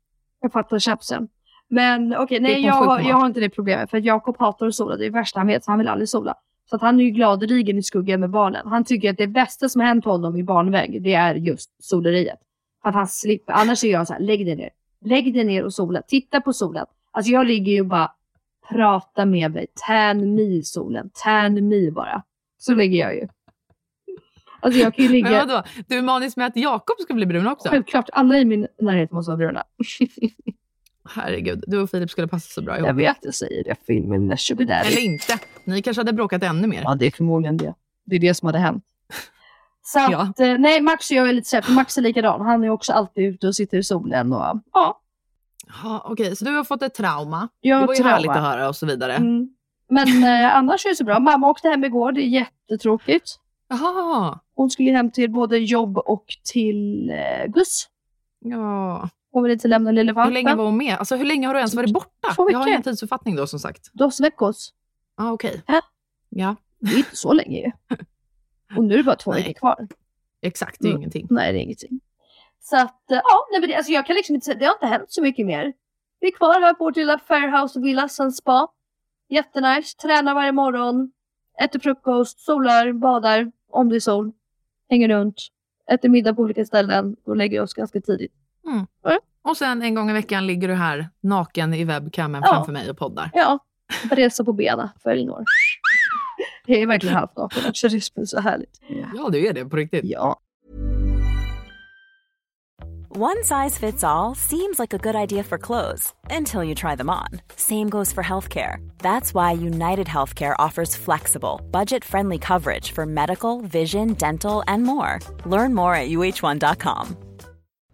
[SPEAKER 5] Jag fattar tjafsen. Men okej, nej
[SPEAKER 4] på
[SPEAKER 5] jag, har- jag har inte det problemet. För Jakob hatar att sola. Det är det värsta han vet. Så han vill aldrig sola. Så att han är ju gladeligen i skuggan med barnen. Han tycker att det bästa som har hänt honom i barnväg, det är just soleriet. Att han slipper. Annars är jag så här, lägg dig ner. Lägg dig ner och sola. Titta på solen. Alltså jag ligger ju bara prata med mig. Tan me i solen. Tan me bara. Så ligger jag ju. Alltså jag kan ju ligga...
[SPEAKER 4] Men vadå? Du är manisk med att Jakob ska bli brun också?
[SPEAKER 5] Självklart, alla i min närhet måste vara bruna.
[SPEAKER 4] Herregud, du och Filip skulle passa så bra ihop.
[SPEAKER 5] jag vet, jag säger det. Filmen är
[SPEAKER 4] Eller inte. Ni kanske hade bråkat ännu mer.
[SPEAKER 5] Ja, det är förmodligen det. Det är det som hade hänt. Så
[SPEAKER 4] Ja.
[SPEAKER 5] att, eh, nej, Max och jag är lite sämre. Max är likadan. Han är också alltid ute och sitter i solen. Och, ja,
[SPEAKER 4] Ja, Okej, så du har fått ett trauma.
[SPEAKER 5] jag
[SPEAKER 4] det var ju
[SPEAKER 5] trauma.
[SPEAKER 4] härligt att höra och så vidare.
[SPEAKER 5] Mm. Men eh, annars är det så bra. Mamma åkte hem igår. Det är jättetråkigt.
[SPEAKER 4] Jaha,
[SPEAKER 5] Hon skulle hem till både jobb och till eh, Gus.
[SPEAKER 4] ja.
[SPEAKER 5] Hon vill inte lämna lille
[SPEAKER 4] Hur länge
[SPEAKER 5] valpen.
[SPEAKER 4] var hon med? Alltså hur länge har du ens varit borta?
[SPEAKER 5] Två
[SPEAKER 4] Jag har ingen tidsuppfattning då som sagt.
[SPEAKER 5] Dos veckos.
[SPEAKER 4] Ja, okej.
[SPEAKER 5] Ja.
[SPEAKER 4] Ja,
[SPEAKER 5] Det är inte så länge ju. Och nu är det bara två veckor kvar.
[SPEAKER 4] exakt. Det är
[SPEAKER 5] Mm.
[SPEAKER 4] ingenting.
[SPEAKER 5] Nej, det är ingenting. Så att, eh, ja, nej, men det, alltså jag kan liksom inte säga, det har inte hänt så mycket mer. Vi är kvar här på vårt lilla Fairhouse Villa Sun Spa. Jättenice, tränar varje morgon, äter frukost, solar, badar, om det är sol, hänger runt, äter middag på olika ställen och lägger oss ganska tidigt.
[SPEAKER 4] Och sen en gång i veckan ligger du här naken i webcamen
[SPEAKER 5] Ja.
[SPEAKER 4] framför mig och poddar.
[SPEAKER 5] Ja, resa på benen för Elinor. Jag är verkligen halvt naken också, det är så härligt.
[SPEAKER 4] Ja, du är det på riktigt.
[SPEAKER 5] Ja.
[SPEAKER 6] One size fits all seems like a good idea for clothes until you try them on. Same goes for healthcare. That's why United Healthcare offers flexible, budget friendly coverage for medical, vision, dental, and more. Learn more at uh1.com.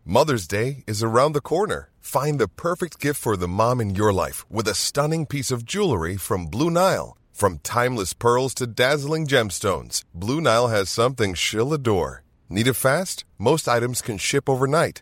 [SPEAKER 7] Mother's Day is around the corner. Find the perfect gift for the mom in your life with a stunning piece of jewelry from Blue Nile. From timeless pearls to dazzling gemstones, Blue Nile has something she'll adore. Need it fast? Most items can ship overnight.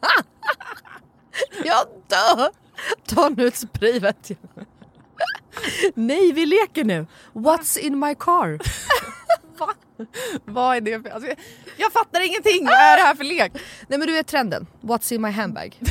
[SPEAKER 1] Jag dör! Ta nu ett spray vet jag. Nej vi leker nu. What's in my car?
[SPEAKER 4] Va? Vad är det för... Alltså, jag, fattar ingenting! Vad är det här för lek?
[SPEAKER 1] Nej men du vet trenden. What's in my handbag?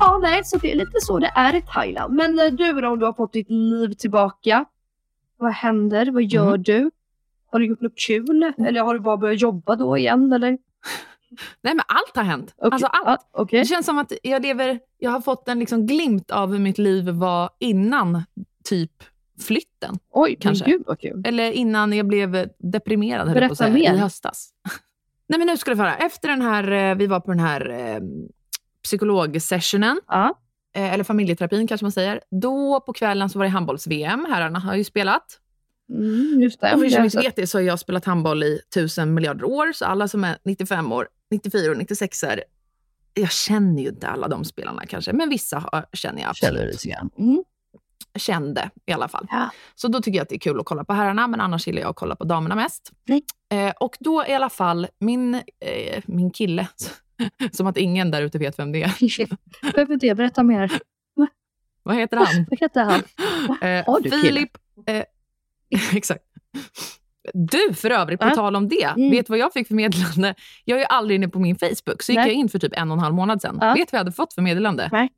[SPEAKER 5] Ja, nej, så det är lite så det är i Thailand. Men eh, du då, om du har fått ditt liv tillbaka. Vad händer? Vad gör du? Har du gjort något kul? Eller har du bara börjat jobba då igen? Eller?
[SPEAKER 4] Nej men allt har hänt.
[SPEAKER 5] Okej,
[SPEAKER 4] Alltså allt.
[SPEAKER 5] ja, okej.
[SPEAKER 4] Det känns som att jag lever, jag har fått en liksom glimt av hur mitt liv var innan typ flytten.
[SPEAKER 5] Oj,
[SPEAKER 4] kanske.
[SPEAKER 5] gud vad kul.
[SPEAKER 4] Eller innan jag blev deprimerad jag på
[SPEAKER 5] Berätta
[SPEAKER 4] säga,
[SPEAKER 5] mer.
[SPEAKER 4] i höstas. Nej men nu ska du få höra. Efter den här, eh, vi var på den här eh, psykologsessionen,
[SPEAKER 5] Ja.
[SPEAKER 4] eh, eller familjeterapin kanske man säger. Då på kvällen så var det handbolls-VM. Herrarna har ju spelat.
[SPEAKER 5] Mm, just det.
[SPEAKER 4] Och för er som inte vet det så har jag spelat handboll i tusen miljarder år. Så alla som är 95 år, 94 och 96 är jag känner ju inte alla de spelarna kanske, men vissa har, känner jag absolut.
[SPEAKER 5] Känner lite grann. Mm.
[SPEAKER 4] Kände i alla fall.
[SPEAKER 5] Ja.
[SPEAKER 4] Så då tycker jag att det är kul att kolla på herrarna, men annars gillar jag att kolla på damerna mest.
[SPEAKER 5] Nej.
[SPEAKER 4] Eh, och då i alla fall, min, eh, min kille, som att ingen där ute vet vem det är.
[SPEAKER 5] Behöver inte jag berätta mer?
[SPEAKER 4] Vad heter han?
[SPEAKER 5] Vad heter han?
[SPEAKER 4] Eh,
[SPEAKER 5] Har du?
[SPEAKER 4] Filip... Eh, exakt. Du, för övrigt, på
[SPEAKER 5] Ja.
[SPEAKER 4] tal om det.
[SPEAKER 5] Mm.
[SPEAKER 4] Vet du vad jag fick för meddelande? Jag är aldrig inne på min Facebook, så gick
[SPEAKER 5] Nej.
[SPEAKER 4] jag in för typ en och en halv månad sedan.
[SPEAKER 5] Ja.
[SPEAKER 4] Vet du vad jag hade fått för meddelande?
[SPEAKER 5] Nej.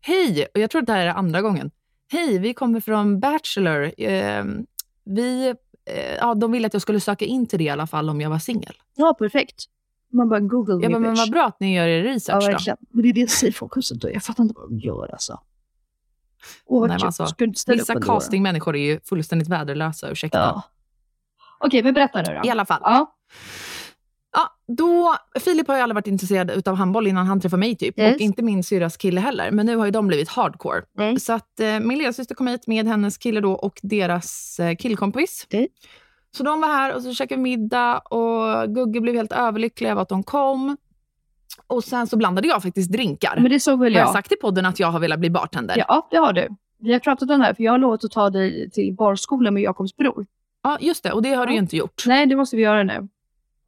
[SPEAKER 4] Hej, och jag tror att det här är andra gången. Hej, vi kommer från Bachelor. Eh, vi, eh, ja, de ville att jag skulle söka in till det i alla fall om jag var singel.
[SPEAKER 5] Ja, perfekt. Man bara Google
[SPEAKER 4] Jag
[SPEAKER 5] me
[SPEAKER 4] bara, men
[SPEAKER 5] bitch.
[SPEAKER 4] vad bra att ni gör er
[SPEAKER 5] Ja,
[SPEAKER 4] research då.
[SPEAKER 5] verkligen. Men det är det jag säger folk också. då. Jag fattar inte vad de gör alltså. Åh, vad
[SPEAKER 4] Nej, men alltså,
[SPEAKER 5] Ska du inte ställa
[SPEAKER 4] Vissa
[SPEAKER 5] ändå då?
[SPEAKER 4] castingmänniskor är ju fullständigt väderlösa, ursäkta.
[SPEAKER 5] Ja. Okej, men berätta nu då.
[SPEAKER 4] I alla fall.
[SPEAKER 5] Ja.
[SPEAKER 4] Ja, då, Filip har ju aldrig varit intresserad av handboll innan han träffade mig typ.
[SPEAKER 5] Yes.
[SPEAKER 4] Och inte min syrras kille heller. Men nu har ju de blivit hardcore.
[SPEAKER 5] Mm.
[SPEAKER 4] Så att eh, min lillasyster kom hit med hennes kille då och deras eh, killkompis.
[SPEAKER 5] Det.
[SPEAKER 4] Så de var här och så käkade vi middag och Gugge blev helt överlycklig över att de kom. Och sen så blandade jag faktiskt drinkar.
[SPEAKER 5] Men det såg väl
[SPEAKER 4] Har
[SPEAKER 5] jag.
[SPEAKER 4] jag sagt i podden att jag har velat bli bartender?
[SPEAKER 5] Ja, det har du. Vi har pratat om det här, för jag har lovat att ta dig till barskolan med Jakobs bror.
[SPEAKER 4] Ja, just det. Och det har du ju inte gjort.
[SPEAKER 5] Nej, det måste vi göra nu.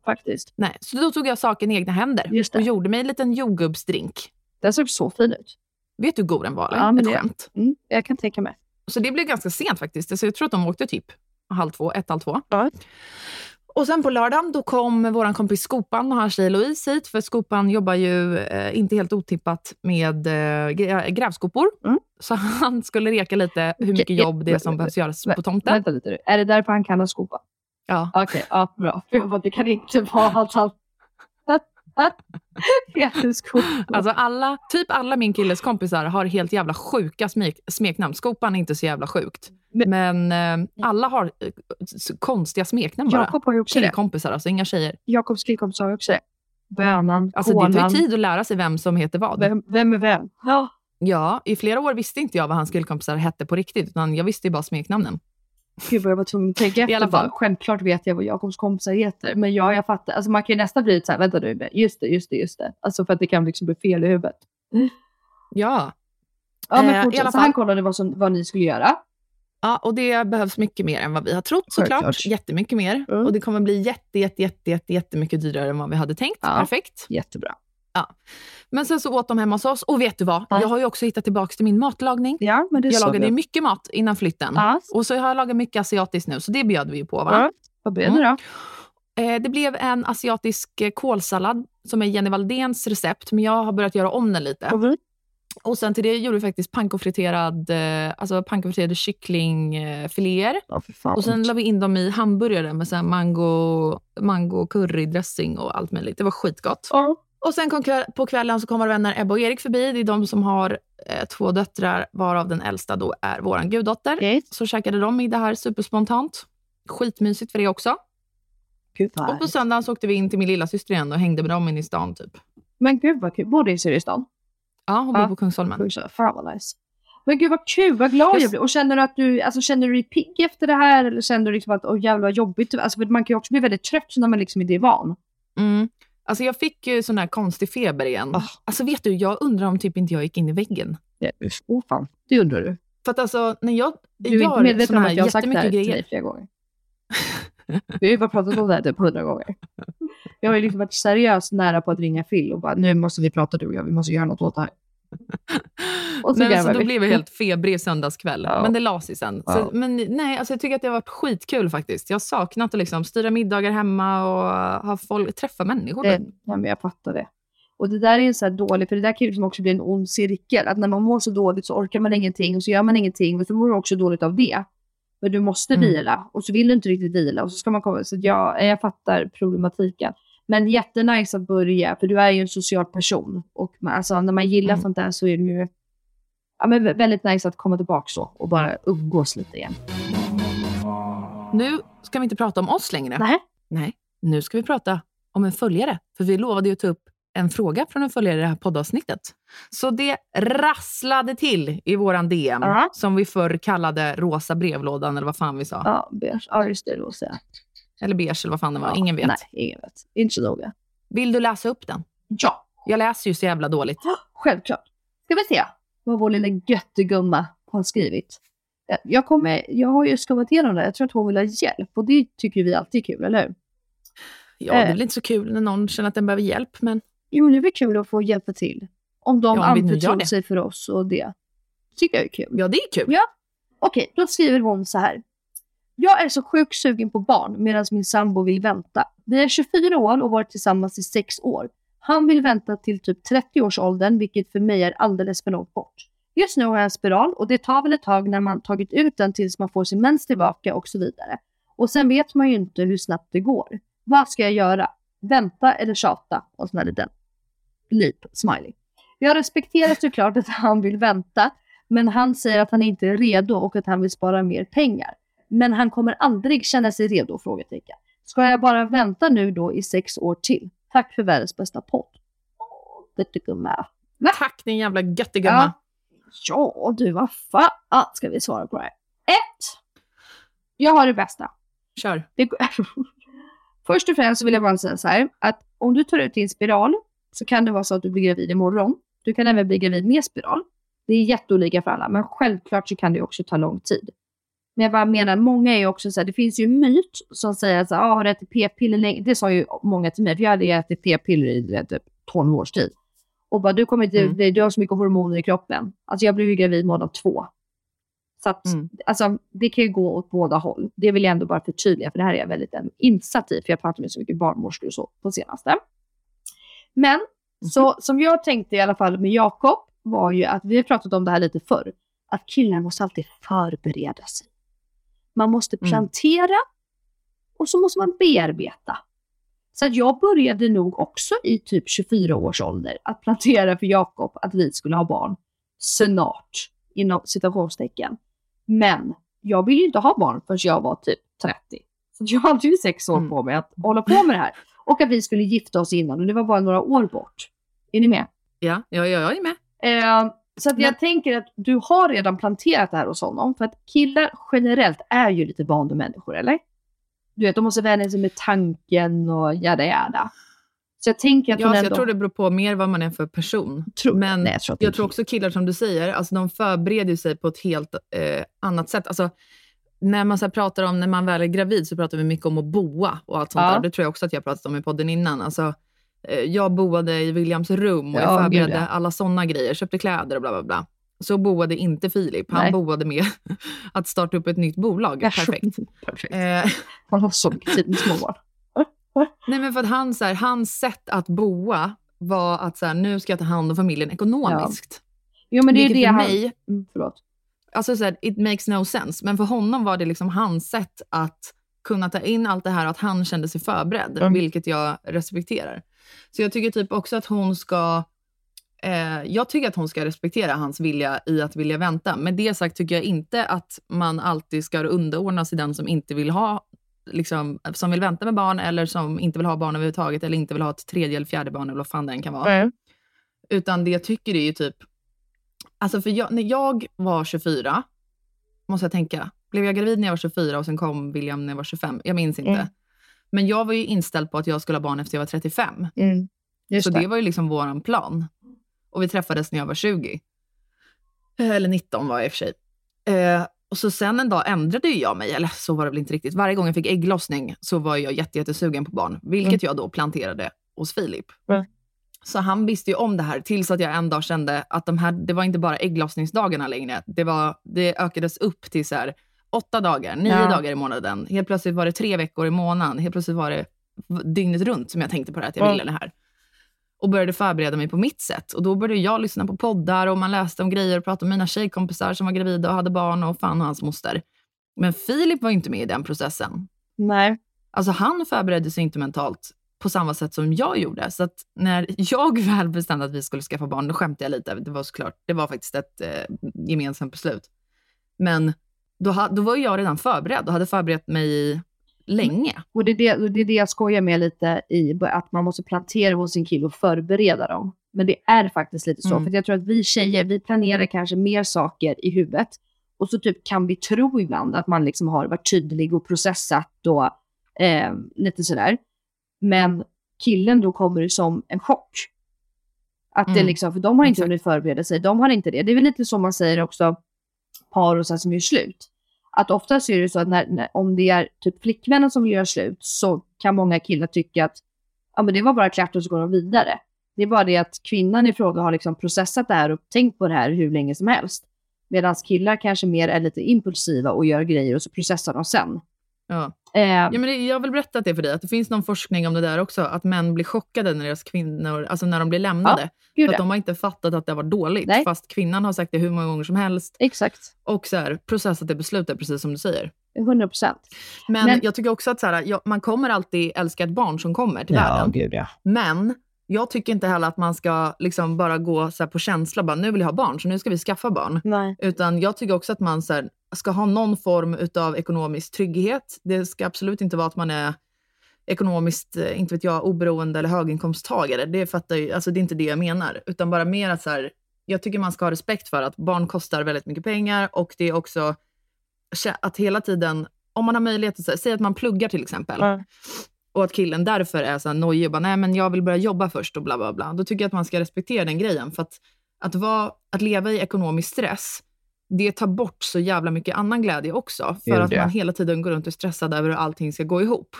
[SPEAKER 5] Faktiskt.
[SPEAKER 4] Nej. Så då tog jag saken i egna händer och gjorde mig en liten jordgubbsdrink.
[SPEAKER 5] Den såg så fin ut.
[SPEAKER 4] Vet du hur god den var?
[SPEAKER 5] Ja, men
[SPEAKER 4] Ett
[SPEAKER 5] det-
[SPEAKER 4] skämt.
[SPEAKER 5] Mm, jag kan tänka mig.
[SPEAKER 4] Så det blev ganska sent faktiskt. Så jag tror att de åkte typ halv två, ett, halv två.
[SPEAKER 5] Ja.
[SPEAKER 4] Och sen på lördagen då kom vår kompis Skopan och hans tjej Louise hit. För Skopan jobbar ju, eh, inte helt otippat, med eh, grä- grävskopor.
[SPEAKER 5] Mm.
[SPEAKER 4] Så han skulle reka lite hur mycket jobb det är som behövs göras på tomten.
[SPEAKER 5] Vänta lite nu. Är det därför han kan ha skopa?
[SPEAKER 4] Ja.
[SPEAKER 5] Okej, ja, bra. För jag bara, Det kan inte vara att han...
[SPEAKER 4] Alltså alla, typ alla min killes kompisar har helt jävla sjuka smek, smeknamn. Skopan är inte så jävla sjukt. Men, eh, alla har eh, konstiga smeknamn bara.
[SPEAKER 5] Jakob har ju också det.
[SPEAKER 4] Killkompisar, alltså inga tjejer.
[SPEAKER 5] Jakobs killkompis har också det. Bönan,
[SPEAKER 4] Alltså det
[SPEAKER 5] kolan.
[SPEAKER 4] tar ju tid att lära sig vem som heter vad.
[SPEAKER 5] Vem, vem är vem? Ja.
[SPEAKER 4] Ja, i flera år visste inte jag vad hans killkompisar hette på riktigt, utan jag visste ju bara smeknamnen.
[SPEAKER 5] Gud vad jag var tvungen att tänka efter.
[SPEAKER 4] alla fall.
[SPEAKER 5] bara. Självklart vet jag vad Jakobs kompisar heter. Men ja, jag fattar. Alltså man kan ju nästan bli så här, vänta nu, just det, just det, just det. Alltså för att det kan liksom bli fel i huvudet.
[SPEAKER 4] Ja.
[SPEAKER 5] Ja, men
[SPEAKER 4] Eh, i
[SPEAKER 5] fortsätt.
[SPEAKER 4] alla
[SPEAKER 5] Så han
[SPEAKER 4] fall.
[SPEAKER 5] kollade vad, som, vad ni skulle göra.
[SPEAKER 4] ja, och det behövs mycket mer än vad vi har trott såklart.
[SPEAKER 5] Självklart.
[SPEAKER 4] Jättemycket mer.
[SPEAKER 5] Mm.
[SPEAKER 4] Och det kommer bli jätte, jätte, jätte, jätte, jättemycket dyrare än vad vi hade tänkt.
[SPEAKER 5] Ja.
[SPEAKER 4] Perfekt.
[SPEAKER 5] Jättebra.
[SPEAKER 4] Men sen så åt de hemma hos oss. Och vet du vad?
[SPEAKER 5] Ja.
[SPEAKER 4] Jag har ju också hittat tillbaka till min matlagning.
[SPEAKER 5] Ja, men det
[SPEAKER 4] Jag lagade ju mycket mat innan flytten.
[SPEAKER 5] Ja.
[SPEAKER 4] Och så har jag lagat mycket asiatiskt nu, så det bjöd vi ju på. Va?
[SPEAKER 5] Ja. Vad blev det då?
[SPEAKER 4] Eh, det blev en asiatisk eh, kålsallad som är Jenny Valdéns recept, men jag har börjat göra om den lite.
[SPEAKER 5] Mm.
[SPEAKER 4] Och sen till det gjorde vi faktiskt pankofriterad, eh, alltså pankofriterade kycklingfiléer.
[SPEAKER 5] Ja, fan.
[SPEAKER 4] Och sen la vi in dem i hamburgare med så mango, mango currydressing och allt möjligt. Det var skitgott.
[SPEAKER 5] Ja.
[SPEAKER 4] Och sen kom på kvällen så kom våra vänner Ebba och Erik förbi. Det är de som har eh, två döttrar, varav den äldsta då är vår guddotter.
[SPEAKER 5] Okej.
[SPEAKER 4] Så käkade de middag här superspontant. Skitmysigt för det också.
[SPEAKER 5] Gud
[SPEAKER 4] Och på söndagen så åkte vi in till min lilla syster igen och hängde med dem inne i stan. Typ.
[SPEAKER 5] Men gud vad kul. Bor du i Syristan?
[SPEAKER 4] Ja, hon
[SPEAKER 5] Ja.
[SPEAKER 4] bor på Kungsholmen.
[SPEAKER 5] Fan vad nice. Men gud vad kul, vad glad
[SPEAKER 4] Just-
[SPEAKER 5] jag blir. Och känner du att du, alltså känner du dig pigg efter det här? Eller känner du liksom att, åh jävlar vad jobbigt. Alltså man kan ju också bli väldigt trött när man liksom inte är van.
[SPEAKER 4] Mm. Alltså jag fick ju sån här konstig feber igen.
[SPEAKER 5] Ah.
[SPEAKER 4] Alltså vet du, jag undrar om typ inte jag gick in i väggen.
[SPEAKER 5] Ja, oh, fan. Det undrar du.
[SPEAKER 4] För att alltså, när jag
[SPEAKER 5] Du är inte medveten om att jag har sagt det här
[SPEAKER 4] jättemycket
[SPEAKER 5] till
[SPEAKER 4] grejer.
[SPEAKER 5] dig flera gånger. Vi har ju bara pratat om det här typ hundra gånger. Jag har ju liksom varit seriöst nära på att ringa Phil och bara, nu måste vi prata du och jag, vi måste göra något åt det här. Och så
[SPEAKER 4] nej, så då blev jag helt febrig söndagskväll.
[SPEAKER 5] Ja.
[SPEAKER 4] Men det la sig sen.
[SPEAKER 5] Ja.
[SPEAKER 4] Så, men nej, alltså jag tycker att det har varit skitkul faktiskt. Jag har saknat att liksom styra middagar hemma och ha folk, träffa människor.
[SPEAKER 5] Det, ja, men jag fattar det. Och det där är så här dålig, för det där kan ju liksom också bli en ond cirkel. Att när man mår så dåligt så orkar man ingenting och så gör man ingenting och så mår du också dåligt av det. Men du måste
[SPEAKER 4] Mm.
[SPEAKER 5] vila och så vill du inte riktigt vila och så ska man komma. Så jag, jag fattar problematiken. Men jättenice att börja, för du är ju en social person. Och man, alltså, när man gillar
[SPEAKER 4] Mm.
[SPEAKER 5] sånt där så är det ju ja, men vä- väldigt nice att komma tillbaka så och bara umgås lite igen.
[SPEAKER 4] Nu ska vi inte prata om oss längre.
[SPEAKER 5] Nej.
[SPEAKER 4] Nej, nu ska vi prata om en följare. För vi lovade ju att ta upp en fråga från en följare i det här poddavsnittet. Så det rasslade till i våran DM,
[SPEAKER 5] Ja.
[SPEAKER 4] som vi förr kallade rosa brevlådan, eller vad fan vi sa.
[SPEAKER 5] Ja, beige. Ja, just det. Ja.
[SPEAKER 4] Eller beige, eller vad fan det var.
[SPEAKER 5] Ja,
[SPEAKER 4] Ingen vet.
[SPEAKER 5] Nej, ingen vet. Inte så noga.
[SPEAKER 4] Vill du läsa upp den?
[SPEAKER 5] Ja,
[SPEAKER 4] Jag läser ju så jävla dåligt.
[SPEAKER 5] självklart. Ska vi se vad vår lilla göttegumma har skrivit. Eh, Jag, kommer, jag har ju skummat igenom det. Jag tror att hon vill ha hjälp och det tycker vi alltid är kul, eller hur?
[SPEAKER 4] Ja, det är
[SPEAKER 5] Eh.
[SPEAKER 4] väl inte så kul när någon känner att den behöver hjälp, men
[SPEAKER 5] Jo, det är väl kul att få hjälpa till. Om de
[SPEAKER 4] Ja,
[SPEAKER 5] anförtror sig för oss och det. tycker jag är kul.
[SPEAKER 4] ja, det är kul.
[SPEAKER 5] Ja. Okej, då skriver hon så här. Jag är så sjukt sugen på barn medan min sambo vill vänta. Vi är 24 år och varit tillsammans i 6 år. Han vill vänta till typ 30-årsåldern, vilket för mig är alldeles för långt bort. Just nu har jag en spiral och det tar väl ett tag när man tagit ut den tills man får sin mens tillbaka och så vidare. Och sen vet man ju inte hur snabbt det går. Vad ska jag göra? Vänta eller tjata? Och sån här liten Leap smiley. Jag respekterar såklart att han vill vänta, men han säger att han inte är redo och att han vill spara mer pengar. Men han kommer aldrig känna sig redo? Frågetecken. Ska jag bara vänta nu då i sex år till? Tack för världens bästa podd. Göttegumma.
[SPEAKER 4] Tack din jävla göttegumma.
[SPEAKER 5] Ja, du vad fan ska vi svara på det här? Ett. Jag har det bästa.
[SPEAKER 4] Kör.
[SPEAKER 5] Det, Först och främst så vill jag bara säga så här, att om du tar ut din spiral så kan det vara så att du blir gravid imorgon. Du kan även bli gravid med spiral. Det är jätteolika för alla, men självklart så kan det också ta lång tid. Men jag bara menar, många är ju också så här, det finns ju en myt som säger att ah, har du ätit p-piller länge? Det sa ju många till mig, för jag hade ätit p-piller i typ 12 års tid. Och bara, du kommer inte,
[SPEAKER 4] Mm.
[SPEAKER 5] du har så mycket hormoner i kroppen. Alltså jag blev ju gravid månad två. Så att,
[SPEAKER 4] Mm.
[SPEAKER 5] alltså, det kan ju gå åt båda håll. Det vill jag ändå bara förtydliga, för det här är jag väldigt insatt i, för jag pratar med så mycket barnmorskor och så på senaste. Men, så som jag tänkte i alla fall med Jakob, var ju att vi har pratat om det här lite förr, att killar måste alltid förbereda sig. Man måste
[SPEAKER 4] Mm.
[SPEAKER 5] plantera och så måste man bearbeta. Så att jag började nog också i typ 24 års ålder att plantera för Jakob att vi skulle ha barn snart, inom citationstecken. Men jag ville ju inte ha barn förrän jag var typ 30. Så jag hade ju sex år
[SPEAKER 4] Mm.
[SPEAKER 5] på mig att hålla på med det här. Och att vi skulle gifta oss innan och det var bara några år bort. Är ni med?
[SPEAKER 4] Ja, ja, ja, jag är med.
[SPEAKER 5] Eh, så att jag
[SPEAKER 4] Men-
[SPEAKER 5] tänker att du har redan planterat det här hos honom. För att killar generellt är ju lite vanemänniskor, eller? Du vet, de måste vänja sig med tanken och jada jada. Så jag tänker att
[SPEAKER 4] Ja,
[SPEAKER 5] hon ändå...
[SPEAKER 4] jag tror det beror på mer vad man är för person.
[SPEAKER 5] Tror-
[SPEAKER 4] Men
[SPEAKER 5] Nej, jag tror
[SPEAKER 4] jag tror också killar som du säger, alltså de förbereder sig på ett helt eh, annat sätt. Alltså, när man så pratar om när man väl är gravid så pratar vi mycket om att boa och allt sånt
[SPEAKER 5] Ja.
[SPEAKER 4] där. Det tror jag också att jag pratat om i podden innan. Alltså, jag boade i Williams rum och
[SPEAKER 5] Ja,
[SPEAKER 4] jag förberedde
[SPEAKER 5] gud, ja.
[SPEAKER 4] alla såna grejer, köpte kläder och bla bla bla. Så boade inte Filip. Han
[SPEAKER 5] Nej.
[SPEAKER 4] boade med att starta upp ett nytt bolag. Perfekt.
[SPEAKER 5] Perfekt.
[SPEAKER 4] Eh,
[SPEAKER 5] Man har så mycket tid med småbarn.
[SPEAKER 4] Nej, men för att han, så här, hans sätt att boa var att så här, nu ska jag ta hand om familjen ekonomiskt.
[SPEAKER 5] Jo men det är
[SPEAKER 4] Vilket
[SPEAKER 5] det
[SPEAKER 4] för
[SPEAKER 5] han...
[SPEAKER 4] mig,
[SPEAKER 5] Mm, förlåt.
[SPEAKER 4] alltså så här, it makes no sense. Men för honom var det liksom hans sätt att kunna ta in allt det här och att han kände sig förberedd,
[SPEAKER 5] Mm.
[SPEAKER 4] vilket jag respekterar. Så jag tycker typ också att hon ska Eh, jag tycker att hon ska respektera hans vilja i att vilja vänta. Med det sagt tycker jag inte att man alltid ska underordna sig den som inte vill ha liksom, som vill vänta med barn eller som inte vill ha barn överhuvudtaget eller inte vill ha ett tredje eller fjärde barn eller vad fan det än kan vara. Utan det jag tycker är ju typ, alltså för jag, när jag var 24, måste jag tänka, blev jag gravid när jag var 24 och sen kom William när jag var 25? Jag minns inte.
[SPEAKER 5] Mm.
[SPEAKER 4] Men jag var ju inställd på att jag skulle ha barn efter jag var 35.
[SPEAKER 5] Mm.
[SPEAKER 4] Så
[SPEAKER 5] det.
[SPEAKER 4] det var ju liksom våran plan. Och vi träffades när jag var 20. Eh, Eller 19 var jag i och för sig. Eh, och så sen en dag ändrade ju jag mig, eller så var det väl inte riktigt. Varje gång jag fick ägglossning så var jag jätte, jättesugen på barn, vilket jag då planterade hos Filip.
[SPEAKER 5] Mm.
[SPEAKER 4] Så han visste ju om det här tills att jag en dag kände att de här, det var inte bara ägglossningsdagarna längre. Det, var, det ökades upp till så här, åtta dagar, nio
[SPEAKER 5] Ja.
[SPEAKER 4] dagar i månaden. Helt plötsligt var det tre veckor i månaden. Helt plötsligt var det dygnet runt som jag tänkte på det här, att jag ville det här och började förbereda mig på mitt sätt. Och då började jag lyssna på poddar och man läste om grejer och pratade med mina tjejkompisar som var gravida och hade barn och fan och hans moster. Men Filip var inte med i den processen.
[SPEAKER 5] Nej.
[SPEAKER 4] Alltså han förberedde sig inte mentalt på samma sätt som jag gjorde. Så när jag väl bestämde att vi skulle skaffa barn, då skämtade jag lite. Det var såklart, det var faktiskt ett eh, gemensamt beslut. Men då, då var jag redan förberedd och hade förberett mig länge.
[SPEAKER 5] Och det är det, det är det jag skojar med lite i, att man måste plantera hos sin kille och förbereda dem. Men det är faktiskt lite så,
[SPEAKER 4] Mm.
[SPEAKER 5] för jag tror att vi tjejer, vi planerar kanske mer saker i huvudet. Och så typ kan vi tro ibland att man liksom har varit tydlig och processat och eh, lite sådär. Men killen då kommer det som en chock. Att det
[SPEAKER 4] Mm.
[SPEAKER 5] liksom, för de har inte
[SPEAKER 4] Exakt.
[SPEAKER 5] hunnit förbereda sig, de har inte det. Det är väl lite så man säger också, par och så som gör slut. Att oftast är det så att när, när, om det är typ flickvännen som vill göra slut så kan många killar tycka att ja, men det var bara klart och så går de vidare. Det är bara det att kvinnan i fråga har liksom processat det här och tänkt på det här hur länge som helst. Medan killar kanske mer är lite impulsiva och gör grejer och så processar de sen.
[SPEAKER 4] Ja.
[SPEAKER 5] Eh,
[SPEAKER 4] Ja, men det, jag har väl berättat det för dig, att det finns någon forskning om det där också, att män blir chockade när deras kvinnor, alltså när de blir lämnade.
[SPEAKER 5] gud,
[SPEAKER 4] för att
[SPEAKER 5] ja.
[SPEAKER 4] de har inte fattat att det var dåligt,
[SPEAKER 5] Nej.
[SPEAKER 4] fast kvinnan har sagt det hur många gånger som helst.
[SPEAKER 5] Exakt,
[SPEAKER 4] Och så här, processat det beslutet, precis som du säger.
[SPEAKER 5] 100 procent.
[SPEAKER 4] Men,
[SPEAKER 5] Men-
[SPEAKER 4] jag tycker också att så här, ja, man kommer alltid älska ett barn som kommer till
[SPEAKER 8] Ja,
[SPEAKER 4] världen.
[SPEAKER 8] gud ja.
[SPEAKER 4] Men jag tycker inte heller att man ska liksom bara gå så på känsla, bara, nu vill jag ha barn, så nu ska vi skaffa barn.
[SPEAKER 5] Nej.
[SPEAKER 4] Utan jag tycker också att man så här, ska ha någon form av ekonomisk trygghet. Det ska absolut inte vara att man är ekonomiskt, eh, inte vet jag, oberoende eller höginkomsttagare. Det, fattar ju, alltså det är inte det jag menar. Utan bara mer att så här, jag tycker man ska ha respekt för att barn kostar väldigt mycket pengar och det är också att hela tiden, om man har möjlighet att, så här, säg att man pluggar till exempel.
[SPEAKER 5] Ja.
[SPEAKER 4] Och att killen därför är så här nojig och bara, nej men jag vill börja jobba först och bla bla bla. Då tycker jag att man ska respektera den grejen. För att, att, vara, att leva i ekonomisk stress, det tar bort så jävla mycket annan glädje också. För
[SPEAKER 8] Gud,
[SPEAKER 4] att man hela tiden går runt och är stressad över hur allting ska gå ihop.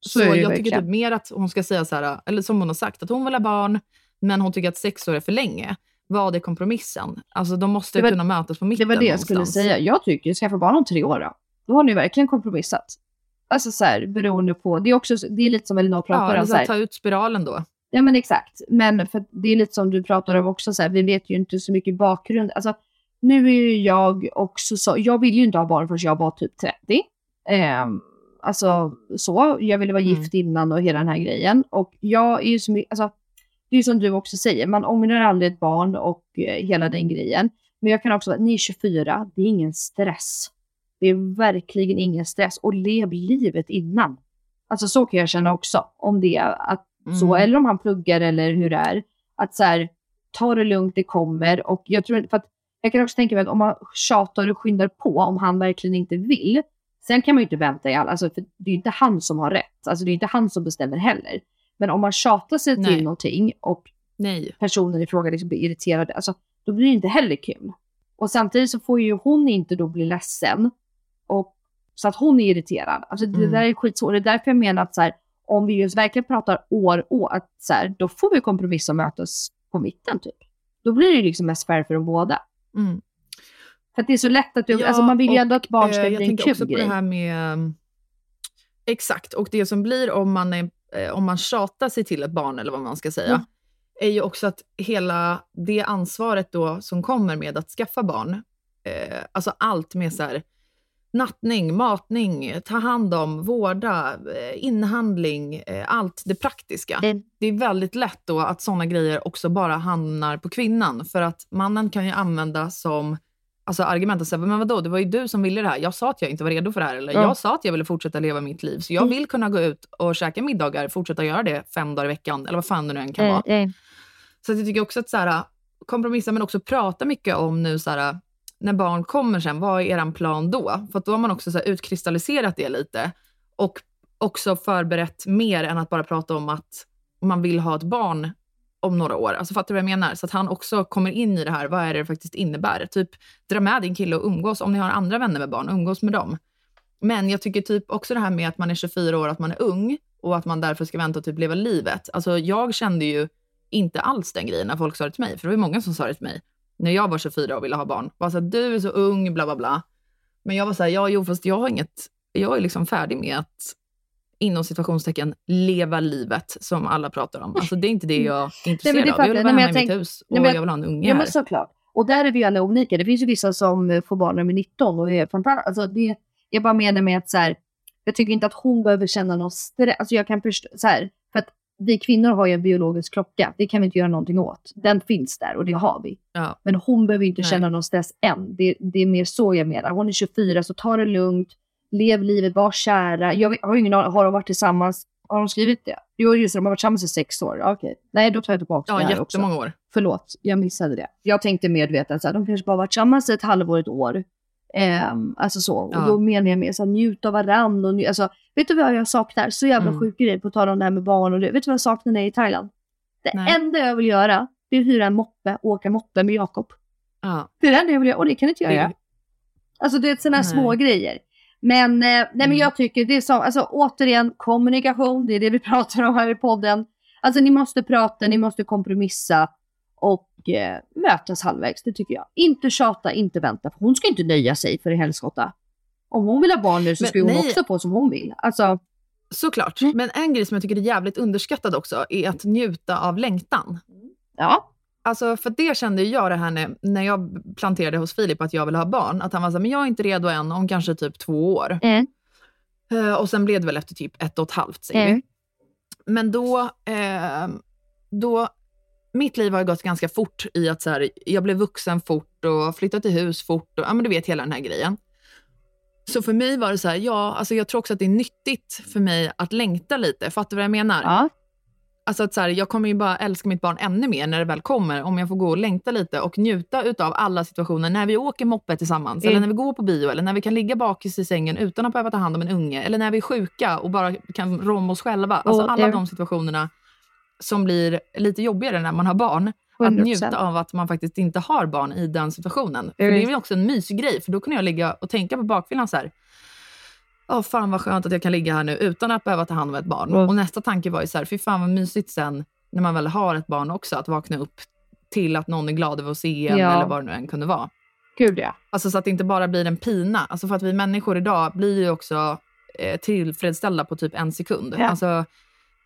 [SPEAKER 5] Så
[SPEAKER 4] Så,
[SPEAKER 5] det
[SPEAKER 4] jag
[SPEAKER 5] verkligen.
[SPEAKER 4] tycker typ mer att hon ska säga så här, eller som hon har sagt, att hon vill ha barn, men hon tycker att sex år är för länge. Vad är kompromissen? Alltså de måste
[SPEAKER 5] Det var-
[SPEAKER 4] kunna mötas på
[SPEAKER 5] Det
[SPEAKER 4] mitten
[SPEAKER 5] var det jag skulle säga. Jag tycker, skaffa barn om tre år då. Då har ni verkligen kompromissat. Alltså så här, beroende på, det är också, det är lite som Elinor
[SPEAKER 4] Ja,
[SPEAKER 5] pratar om.
[SPEAKER 4] här, ta ut spiralen då.
[SPEAKER 5] Ja men exakt. Men för det är lite som du pratar om också, så här, vi vet ju inte så mycket bakgrund. Alltså, nu är ju jag också så, jag vill ju inte ha barn förrän jag var typ 30. Ehm, alltså så, jag ville vara
[SPEAKER 4] Mm.
[SPEAKER 5] gift innan och hela den här grejen. Och jag är ju så mycket, alltså det är som du också säger, man ångrar aldrig ett barn och eh, hela den grejen. Men jag kan också vara, ni är 24, det är ingen stress. Det är verkligen ingen stress. Och lev livet innan. Alltså så kan jag känna också. Om det är att så,
[SPEAKER 4] Mm.
[SPEAKER 5] eller om han pluggar eller hur det är. Att så här, ta det lugnt, det kommer. Och jag tror för att jag kan också tänka mig att om man tjatar och skyndar på, om han verkligen inte vill. Sen kan man ju inte vänta i all, alltså för det är inte han som har rätt. Alltså det är inte han som bestämmer heller. Men om man tjatar sig
[SPEAKER 4] Nej.
[SPEAKER 5] till någonting och
[SPEAKER 4] Nej.
[SPEAKER 5] personen i fråga liksom blir irriterad, alltså, då blir det inte heller kul. Och samtidigt så får ju hon inte då bli ledsen. Och, så att hon är irriterad. Alltså det
[SPEAKER 4] Mm.
[SPEAKER 5] där är skitsvårt. Det är därför jag menar att så här, om vi just verkligen pratar år, år, att så här, då får vi kompromissa och mötas på mitten typ. Då blir det liksom mest fair för de båda.
[SPEAKER 4] Mm.
[SPEAKER 5] För att det är så lätt att du,
[SPEAKER 4] Ja,
[SPEAKER 5] alltså man vill ju ändå att barn ska
[SPEAKER 4] eh,
[SPEAKER 5] bli
[SPEAKER 4] Jag
[SPEAKER 5] en
[SPEAKER 4] tänker
[SPEAKER 5] kul
[SPEAKER 4] också på
[SPEAKER 5] grej.
[SPEAKER 4] det här med... um, Exakt, och det som blir om man, är, eh, om man tjatar sig till ett barn, eller vad man ska säga,
[SPEAKER 5] Mm.
[SPEAKER 4] är ju också att hela det ansvaret då som kommer med att skaffa barn, eh, alltså allt med så här, nattning, matning, ta hand om, vårda, eh, inhandling, eh, allt det praktiska.
[SPEAKER 5] Mm.
[SPEAKER 4] Det är väldigt lätt då att sådana grejer också bara hamnar på kvinnan, för att mannen kan ju använda som alltså argument och säga, men vadå, det var ju du som ville det här. Jag sa att jag inte var redo för det här. Eller
[SPEAKER 5] Ja.
[SPEAKER 4] jag sa att jag ville fortsätta leva mitt liv. Så jag
[SPEAKER 5] Mm.
[SPEAKER 4] vill kunna gå ut och käka middagar, fortsätta göra det fem dagar i veckan. Eller vad fan det nu än kan vara.
[SPEAKER 5] Eh, eh.
[SPEAKER 4] Så att jag tycker också att så här, kompromissa, men också prata mycket om nu så här, när barn kommer sen, vad är er plan då? För att då har man också så här, utkristalliserat det lite. Och också förberett mer än att bara prata om att man vill ha ett barn om några år. Alltså fattar du vad jag menar? Så att han också kommer in i det här, vad är det det faktiskt innebär? Typ dra med din kille och umgås, om ni har andra vänner med barn, umgås med dem. Men jag tycker typ också det här med att man är 24 år, att man är ung och att man därför ska vänta och typ leva livet. Alltså jag kände ju inte alls den grejen när folk sa det till mig, för det var ju många som sa det till mig när jag var 24 och ville ha barn. Bara så här, du är så ung, bla bla bla. Men jag var så här, ja jo fast jag har inget, jag är liksom färdig med att inom situationstecken leva livet som alla pratar om. Alltså det är inte det jag är intresserad
[SPEAKER 5] det
[SPEAKER 4] av. Jag vill
[SPEAKER 5] jag.
[SPEAKER 4] vara
[SPEAKER 5] Nej,
[SPEAKER 4] hemma i
[SPEAKER 5] jag
[SPEAKER 4] mitt hus och
[SPEAKER 5] Nej, men-
[SPEAKER 4] jag vill ha en unge
[SPEAKER 5] Ja
[SPEAKER 4] här.
[SPEAKER 5] men såklart. Och där är vi ju alla olika. Det finns ju vissa som får barn när de är 19 och är fantastiska. Alltså det, jag bara menar med att så här, jag tycker inte att hon behöver känna någon stress. Alltså jag kan förstå, så här, för att vi kvinnor har ju en biologisk klocka. Det kan vi inte göra någonting åt. Den finns där och det har vi.
[SPEAKER 4] Ja.
[SPEAKER 5] Men hon behöver inte
[SPEAKER 4] Nej.
[SPEAKER 5] känna någon stress än. Det, det är mer så jag menar. Hon är 24, så ta det lugnt. Lev livet, var kära. Jag har ingen aning, har de varit tillsammans? Har de skrivit det? Jo, just det, de har varit tillsammans i sex år. Okej. Nej, då tar jag tillbaka
[SPEAKER 4] Ja,
[SPEAKER 5] det här också.
[SPEAKER 4] jättemånga år.
[SPEAKER 5] Förlåt, jag missade det. Jag tänkte medvetet att de kanske bara varit tillsammans ett halvår, ett år. Ehm, alltså så. Och
[SPEAKER 4] Ja.
[SPEAKER 5] då menar jag mer så här, njut av varann. Och alltså, vet du vad jag saknar? Så jävla
[SPEAKER 4] Mm.
[SPEAKER 5] sjuk grej på tal om det här med barn och det. Vet du vad jag saknar när jag är i Thailand? Det
[SPEAKER 4] Nej.
[SPEAKER 5] enda jag vill göra, det är att hyra en moppe och åka moppe med Jakob.
[SPEAKER 4] Ja.
[SPEAKER 5] Det är det enda jag vill göra och det kan inte jag
[SPEAKER 4] Det-
[SPEAKER 5] göra. Alltså det är sådana här
[SPEAKER 4] Nej.
[SPEAKER 5] små grejer. Men, eh, nej, men
[SPEAKER 4] Mm.
[SPEAKER 5] jag tycker det är så, alltså återigen kommunikation, det är det vi pratar om här i podden. Alltså ni måste prata, ni måste kompromissa och eh, mötas halvvägs, det tycker jag. Inte tjata, inte vänta, för hon ska inte nöja sig för i helskotta. Om hon vill ha barn nu så ska hon
[SPEAKER 4] nej.
[SPEAKER 5] också få som hon vill. Alltså,
[SPEAKER 4] Såklart.
[SPEAKER 5] Mm.
[SPEAKER 4] Men en grej som jag tycker är jävligt underskattad också är att njuta av längtan.
[SPEAKER 5] ja.
[SPEAKER 4] Alltså för det kände jag det här när, när jag planterade hos Filip att jag ville ha barn. Att han var så här, men jag är inte redo än om kanske typ två år.
[SPEAKER 5] Mm.
[SPEAKER 4] Eh, och sen blev det väl efter typ ett och ett halvt säger
[SPEAKER 5] Mm.
[SPEAKER 4] vi. Men då, eh, då, mitt liv har ju gått ganska fort i att så här, jag blev vuxen fort och flyttade till hus fort och ja men du vet hela den här grejen. Så för mig var det så här, ja, alltså jag tror också att det är nyttigt för mig att längta lite. Fattar du vad jag menar?
[SPEAKER 5] ja.
[SPEAKER 4] Alltså att så här, jag kommer ju bara älska mitt barn ännu mer när det väl kommer, om jag får gå och längta lite och njuta utav alla situationer. När vi åker moppe tillsammans,
[SPEAKER 5] Mm.
[SPEAKER 4] eller när vi går på bio, eller när vi kan ligga bakis i sängen utan att behöva ta hand om en unge, eller när vi är sjuka och bara kan rå om oss själva. Alltså alla de situationerna som blir lite jobbigare när man har barn. Att
[SPEAKER 5] 100%.
[SPEAKER 4] njuta av att man faktiskt inte har barn i den situationen. För det är ju också en mysgrej, för då kan jag ligga och tänka på bakfyllan så här. Åh fan vad skönt att jag kan ligga här nu utan att behöva ta hand om ett barn.
[SPEAKER 5] Mm.
[SPEAKER 4] Och nästa tanke var ju så här, fy fan vad mysigt sen när man väl har ett barn också, att vakna upp till att någon är glad över att se en
[SPEAKER 5] Ja.
[SPEAKER 4] eller vad det nu än kunde vara.
[SPEAKER 5] Gud ja.
[SPEAKER 4] Alltså så att det inte bara blir en pina. Alltså för att vi människor idag blir ju också eh, tillfredsställda på typ en sekund.
[SPEAKER 5] Ja.
[SPEAKER 4] Alltså,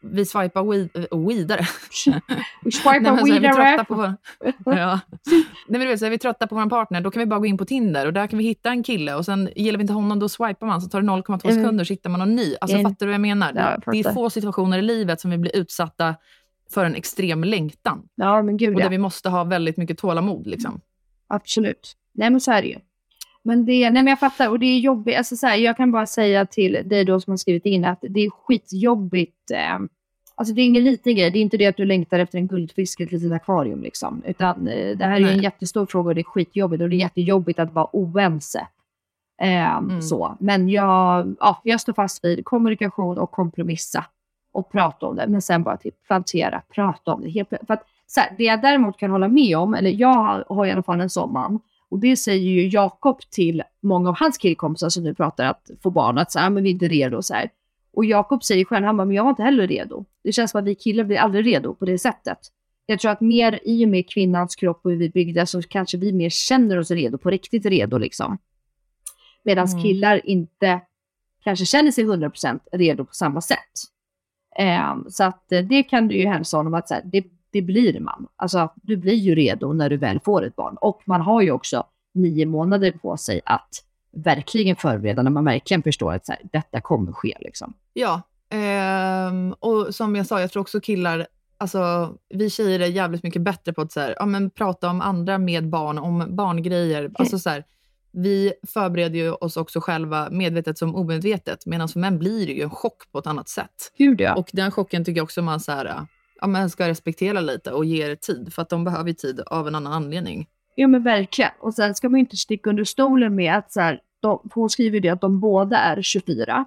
[SPEAKER 4] vi swipar weed, eh, vidare. Vi trötta
[SPEAKER 5] vidare.
[SPEAKER 4] på ja. Nej, men du vet, så är vi trötta på vår partner, då kan vi bara gå in på Tinder och där kan vi hitta en kille och sen gillar vi inte honom, då swipar man så tar det 0,2
[SPEAKER 5] Mm.
[SPEAKER 4] sekunder så hittar man någon ny. Alltså
[SPEAKER 5] Mm.
[SPEAKER 4] fattar du vad jag menar?
[SPEAKER 5] Ja, jag
[SPEAKER 4] det är få situationer i livet som vi blir utsatta för en extrem längtan.
[SPEAKER 5] Ja men gud
[SPEAKER 4] Och
[SPEAKER 5] ja.
[SPEAKER 4] där vi måste ha väldigt mycket tålamod. Liksom.
[SPEAKER 5] Absolut. Nej men så är det ju. Men, det, nej, men jag fattar och det är jobbigt. Alltså, så här, jag kan bara säga till dig då som har skrivit in att det är skitjobbigt. Eh, alltså det är ingen liten grej. Det är inte det att du längtar efter en guldfisk i ett litet akvarium. Liksom. Utan eh, det här är ju en
[SPEAKER 4] Nej.
[SPEAKER 5] jättestor fråga och det är skitjobbigt. Och det är jättejobbigt att vara oense. Eh,
[SPEAKER 4] Mm.
[SPEAKER 5] så. Men jag, ja, jag står fast vid kommunikation och kompromissa. Och prata om det. Men sen bara typ plantera, prata om det. Helt, för att, så här, det jag däremot kan hålla med om, eller jag har, har i alla fall en sån man. Och det säger ju Jakob till många av hans killkompisar som nu pratar att få barn, att så här, "Ah, men vi är inte redo och så här. Och Jakob säger själv, han bara, men jag var inte heller redo. Det känns som att vi killar blir aldrig redo på det sättet. Jag tror att mer i och med kvinnans kropp och hur vi byggda så kanske vi mer känner oss redo, på riktigt redo liksom. Medan
[SPEAKER 4] Mm.
[SPEAKER 5] killar inte kanske känner sig 100% redo på samma sätt. Ehm, så att eh, det kan du ju hälsa honom att så här, det, det blir man. Alltså du blir ju redo när du väl får ett barn. Och man har ju också nio månader på sig att verkligen förbereda när man verkligen förstår att så här, detta kommer ske. Liksom.
[SPEAKER 4] Ja, ehm, och som jag sa, jag tror också killar, alltså vi tjejer är jävligt mycket bättre på att så här, ja, men, prata om andra med barn, om barngrejer. Alltså, så här, vi förbereder ju oss också själva medvetet som omedvetet, medan för män blir det ju en chock på ett annat sätt.
[SPEAKER 5] Gud ja.
[SPEAKER 4] Och den chocken tycker jag också man så här, ja, man ska respektera lite och ge det tid, för att de behöver ju tid av en annan anledning.
[SPEAKER 5] Ja men verkligen. Och sen ska man ju inte sticka under stolen med att så här, de, hon skriver ju det att de båda är 24.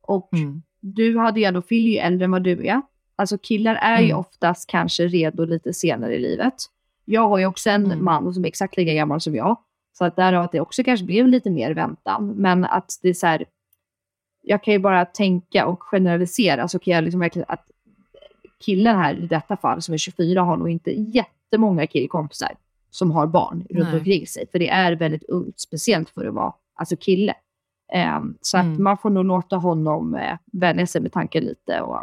[SPEAKER 5] Och
[SPEAKER 4] Mm.
[SPEAKER 5] du hade ju ändå, Phil ju äldre än vad du är. Alltså killar är ju
[SPEAKER 4] Mm.
[SPEAKER 5] oftast kanske redo lite senare i livet. Jag har ju också en
[SPEAKER 4] Mm.
[SPEAKER 5] man som är exakt lika gammal som jag. Så att därav att det också kanske blev lite mer väntan. Men att det är så här, jag kan ju bara tänka och generalisera så kan jag liksom verkligen att killen här i detta fall som är 24 har nog inte jättemånga killkompisar som har barn runt
[SPEAKER 4] Nej.
[SPEAKER 5] omkring sig. För det är väldigt ungt, speciellt för att vara alltså kille. Ehm, så att
[SPEAKER 4] Mm.
[SPEAKER 5] man får nog låta honom eh, vänja sig med tanken lite. Och,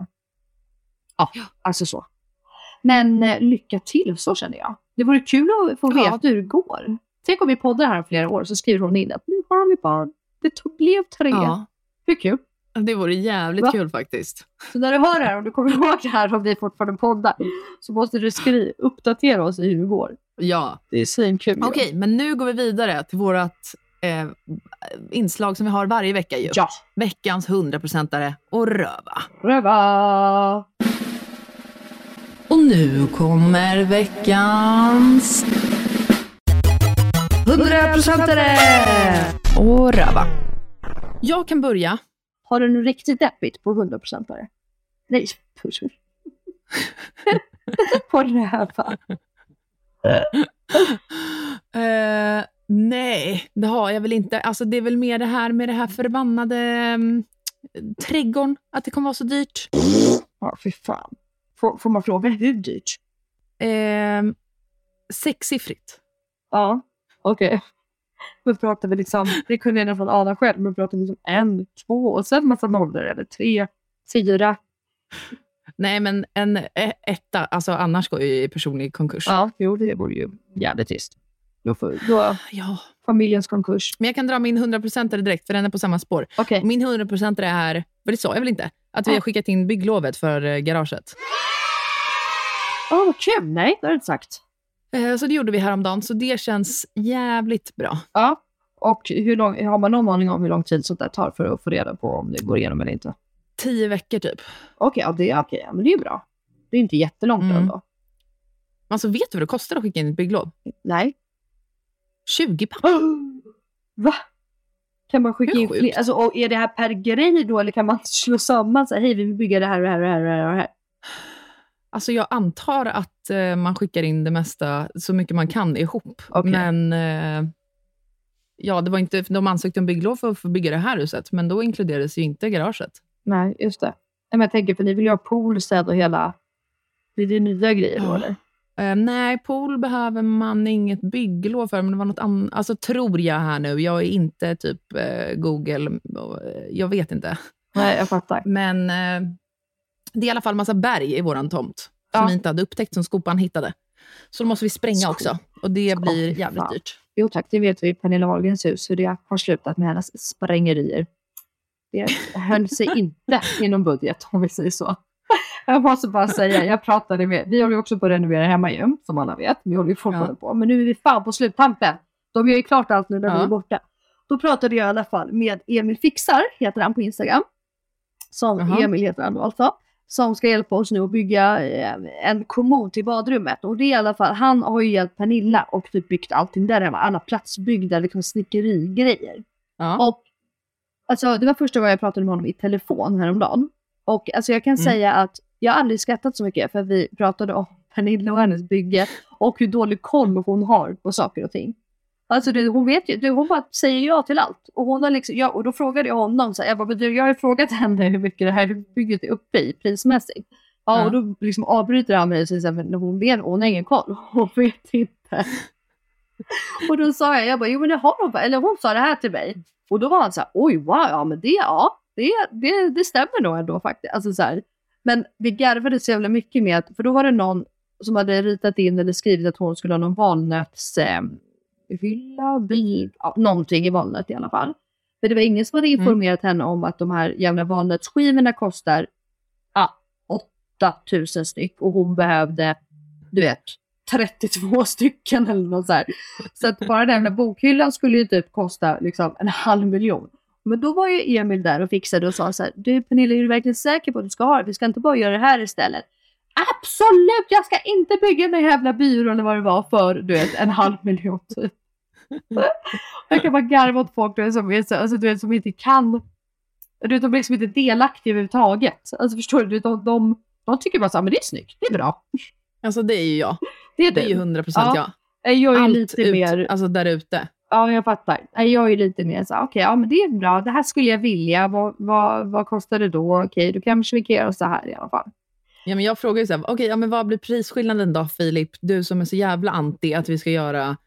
[SPEAKER 5] ja, alltså så. Men eh, lycka till, så känner jag. Det vore kul att få
[SPEAKER 4] Ja.
[SPEAKER 5] veta hur det går. Tänk om vi poddar här flera år så skriver hon in att nu har vi barn. Det tog, blev tre.
[SPEAKER 4] Ja.
[SPEAKER 5] Hur kul?
[SPEAKER 4] Det vore jävligt
[SPEAKER 5] Va?
[SPEAKER 4] kul faktiskt.
[SPEAKER 5] Så när du hör det här, om du kommer ihåg det här om vi fortfarande poddar, så måste du skriva, uppdatera oss i hur det går.
[SPEAKER 4] Ja.
[SPEAKER 5] Det är svinkul.
[SPEAKER 4] Okej, men nu går vi vidare till vårt eh, inslag som vi har varje vecka ju.
[SPEAKER 5] Ja.
[SPEAKER 4] Veckans 100-procentare och röva.
[SPEAKER 5] Röva!
[SPEAKER 4] Och nu kommer veckans
[SPEAKER 1] 100%are!
[SPEAKER 4] och röva. Jag kan börja.
[SPEAKER 5] Har du något riktigt deppigt på 100% are? Nej, push. på röva.
[SPEAKER 4] Eh, nej, det har jag väl inte. Alltså, det är väl mer det här med det här förbannade um, trädgården, att det kommer vara så dyrt.
[SPEAKER 5] Ja, fy fan. Får, får man fråga hur dyrt?
[SPEAKER 4] Eh, sexsiffrigt.
[SPEAKER 5] Ja, okej. Men pratar vi liksom, det kunde jag nästan ana själv, men pratar vi liksom en, två och sen massa nollor eller tre, fyra?
[SPEAKER 4] Nej, men en e- etta, alltså annars går ju i personlig konkurs.
[SPEAKER 5] Ja, jo det vore ju jävligt trist. Då får då,
[SPEAKER 4] Ja.
[SPEAKER 5] familjens konkurs.
[SPEAKER 4] Men jag kan dra min 100% direkt, för den är på samma spår.
[SPEAKER 5] Okej.
[SPEAKER 4] Min 100% är, för det sa jag väl inte, att vi har skickat in bygglovet för eh, garaget.
[SPEAKER 5] Ja, vad kul. Nej, det har du inte sagt.
[SPEAKER 4] Eh, Så det gjorde vi häromdagen, så det känns jävligt bra.
[SPEAKER 5] Ja. Och hur lång, har man någon aning om hur lång tid sånt där tar för att få reda på om det går igenom eller inte?
[SPEAKER 4] Tio veckor typ.
[SPEAKER 5] Okej, ja, det, okej, ja, men det är bra. Det är inte jättelångt
[SPEAKER 4] Mm.
[SPEAKER 5] ändå.
[SPEAKER 4] Alltså vet du vad det kostar att skicka in ett bygglov?
[SPEAKER 5] Nej.
[SPEAKER 4] 20 papp.
[SPEAKER 5] Va? Kan man skicka in fler? Alltså, och är det här per grej då eller kan man slå samman så här, hej vi vill bygga det här och det här och det här, och det här.
[SPEAKER 4] Alltså jag antar att eh, man skickar in det mesta så mycket man kan ihop.
[SPEAKER 5] Okej.
[SPEAKER 4] Men eh, ja, det var inte, de ansökte om bygglov för att få bygga det här huset, men då inkluderades ju inte garaget.
[SPEAKER 5] Nej, just det. Men jag tänker, för ni vill ju ha pool sen och hela... Blir det nya grejer då
[SPEAKER 4] Ja.
[SPEAKER 5] eller?
[SPEAKER 4] Eh, nej, pool behöver man inget bygglov för, men det var något annat. Alltså tror jag här nu. Jag är inte typ eh, Google. eh, Jag vet inte.
[SPEAKER 5] Nej, jag fattar.
[SPEAKER 4] Men eh, det är i alla fall massa berg i våran tomt
[SPEAKER 5] Ja.
[SPEAKER 4] som vi inte hade upptäckt, som skopan hittade. Så då måste vi spränga
[SPEAKER 5] Skop-
[SPEAKER 4] också. Och det
[SPEAKER 5] Skop,
[SPEAKER 4] blir jävligt
[SPEAKER 5] fan.
[SPEAKER 4] dyrt.
[SPEAKER 5] Jo tack, det vet vi i Pernilla Wahlgrens hus hur det har slutat med hennes sprängerier. Det höll sig inte inom budget om vi säger så. Jag måste bara säga, jag pratade med, vi håller ju också på att renovera hemma ju, som alla vet. Vi håller ju fortfarande
[SPEAKER 4] Ja.
[SPEAKER 5] på, men nu är vi fan på sluttampen. De gör ju klart allt nu när vi
[SPEAKER 4] Ja.
[SPEAKER 5] är borta. Då pratade jag i alla fall med Emil Fixar, heter han på Instagram. Som
[SPEAKER 4] Jaha.
[SPEAKER 5] Emil heter han då alltså. Som ska hjälpa oss nu att bygga eh, en kommod till badrummet. Och det är i alla fall, han har ju hjälpt Pernilla och typ byggt allting där hemma. Alla platsbyggda liksom snickerigrejer.
[SPEAKER 4] Ja.
[SPEAKER 5] Och alltså, det var första gången jag pratade med honom i telefon häromdagen. Och alltså, jag kan
[SPEAKER 4] Mm.
[SPEAKER 5] säga att jag har aldrig skrattat så mycket för vi pratade om Pernilla och hennes bygge och hur dålig koll hon har på saker och ting. Alltså det, hon vet ju, det, hon bara säger ja till allt. Och, hon har liksom, ja, och då frågade jag honom, så här, jag, bara, "Men du, jag har ju frågat henne hur mycket det här bygget är uppe i prismässigt. Ja,
[SPEAKER 4] Ja.
[SPEAKER 5] och då liksom avbryter han mig och säger men hon, vet, hon har ingen koll, hon vet inte. och då sa jag, jag bara, jo men det har hon, eller hon sa det här till mig. Och då var han så här, oj wow, ja men det, ja, det, det, det stämmer nog ändå faktiskt. Alltså så här. Men vi garvade så jävla mycket med att, för då var det någon som hade ritat in eller skrivit att hon skulle ha någon valnöts eh, hylla, bil, ja, någonting i valnöt i alla fall. För det var ingen som hade informerat henne om att de här jävla valnötsskivorna kostar ja, 8000 styck och hon behövde, du vet, 32 stycken eller något så här. Så att bara den jävla bokhyllan skulle ju typ kosta liksom en halv miljon. Men då var ju Emil där och fixade och sa så här, du Pernilla, är du verkligen säker på att du ska ha det? Vi ska inte bara göra det här istället. Absolut, jag ska inte bygga en jävla byrå eller vad det var för, du vet, en halv miljon typ. Jag kan bara garva åt folk du vet, som, alltså, du vet, som inte kan, du vet, de blir liksom inte delaktiga överhuvudtaget. Alltså förstår du, de, de, de tycker bara så här, men det är snyggt, det är bra.
[SPEAKER 4] Alltså det är ju jag.
[SPEAKER 5] Det är
[SPEAKER 4] Det är ju
[SPEAKER 5] du.
[SPEAKER 4] 100 procent
[SPEAKER 5] Ja.
[SPEAKER 4] jag.
[SPEAKER 5] Jag är
[SPEAKER 4] Allt
[SPEAKER 5] lite
[SPEAKER 4] ut,
[SPEAKER 5] mer,
[SPEAKER 4] alltså där ute.
[SPEAKER 5] ja jag fattar. Nej, Jag är lite mer så okej, ja men det är bra, det här skulle jag vilja, vad, vad, vad kostar det då? Okej, då kanske vi kan göra så här i alla fall.
[SPEAKER 4] Ja, men jag frågar ju så här, okej, ja, men vad blir prisskillnaden då Filip? Du som är så jävla anti att vi ska göra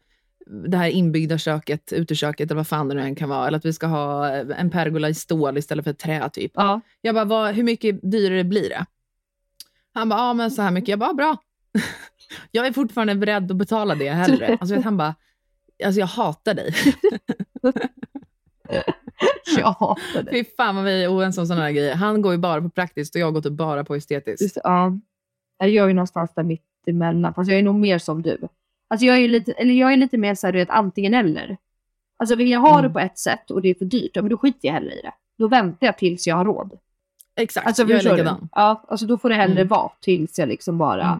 [SPEAKER 4] det här inbyggda köket, uteköket eller vad fan det nu än kan vara. Eller att vi ska ha en pergola i stål istället för trä typ.
[SPEAKER 5] Ja.
[SPEAKER 4] Jag bara, vad, hur mycket dyrare blir det? Han bara, ja men så här mycket. Jag bara, bra. jag är fortfarande beredd att betala det hellre. Alltså, vet, han bara, alltså jag hatar dig.
[SPEAKER 5] Jag hatar det.
[SPEAKER 4] Fy fan vad vi är oense om sådana här grejer. Han går ju bara på praktiskt och jag går typ bara på estetiskt.
[SPEAKER 5] Just, ja. Jag är ju någonstans där mitt emellan. Fast jag är nog mer som du. Alltså jag är, lite, eller jag är lite mer så här, du vet, antingen eller. Alltså vill jag ha
[SPEAKER 4] Mm.
[SPEAKER 5] det på ett sätt och det är för dyrt, ja, men då skiter jag hellre i det. Då väntar jag tills jag har råd.
[SPEAKER 4] Exakt,
[SPEAKER 5] Alltså,
[SPEAKER 4] jag är
[SPEAKER 5] du?
[SPEAKER 4] likadan.
[SPEAKER 5] Ja, alltså då får det hellre
[SPEAKER 4] Mm.
[SPEAKER 5] vara tills jag liksom bara...
[SPEAKER 4] Mm.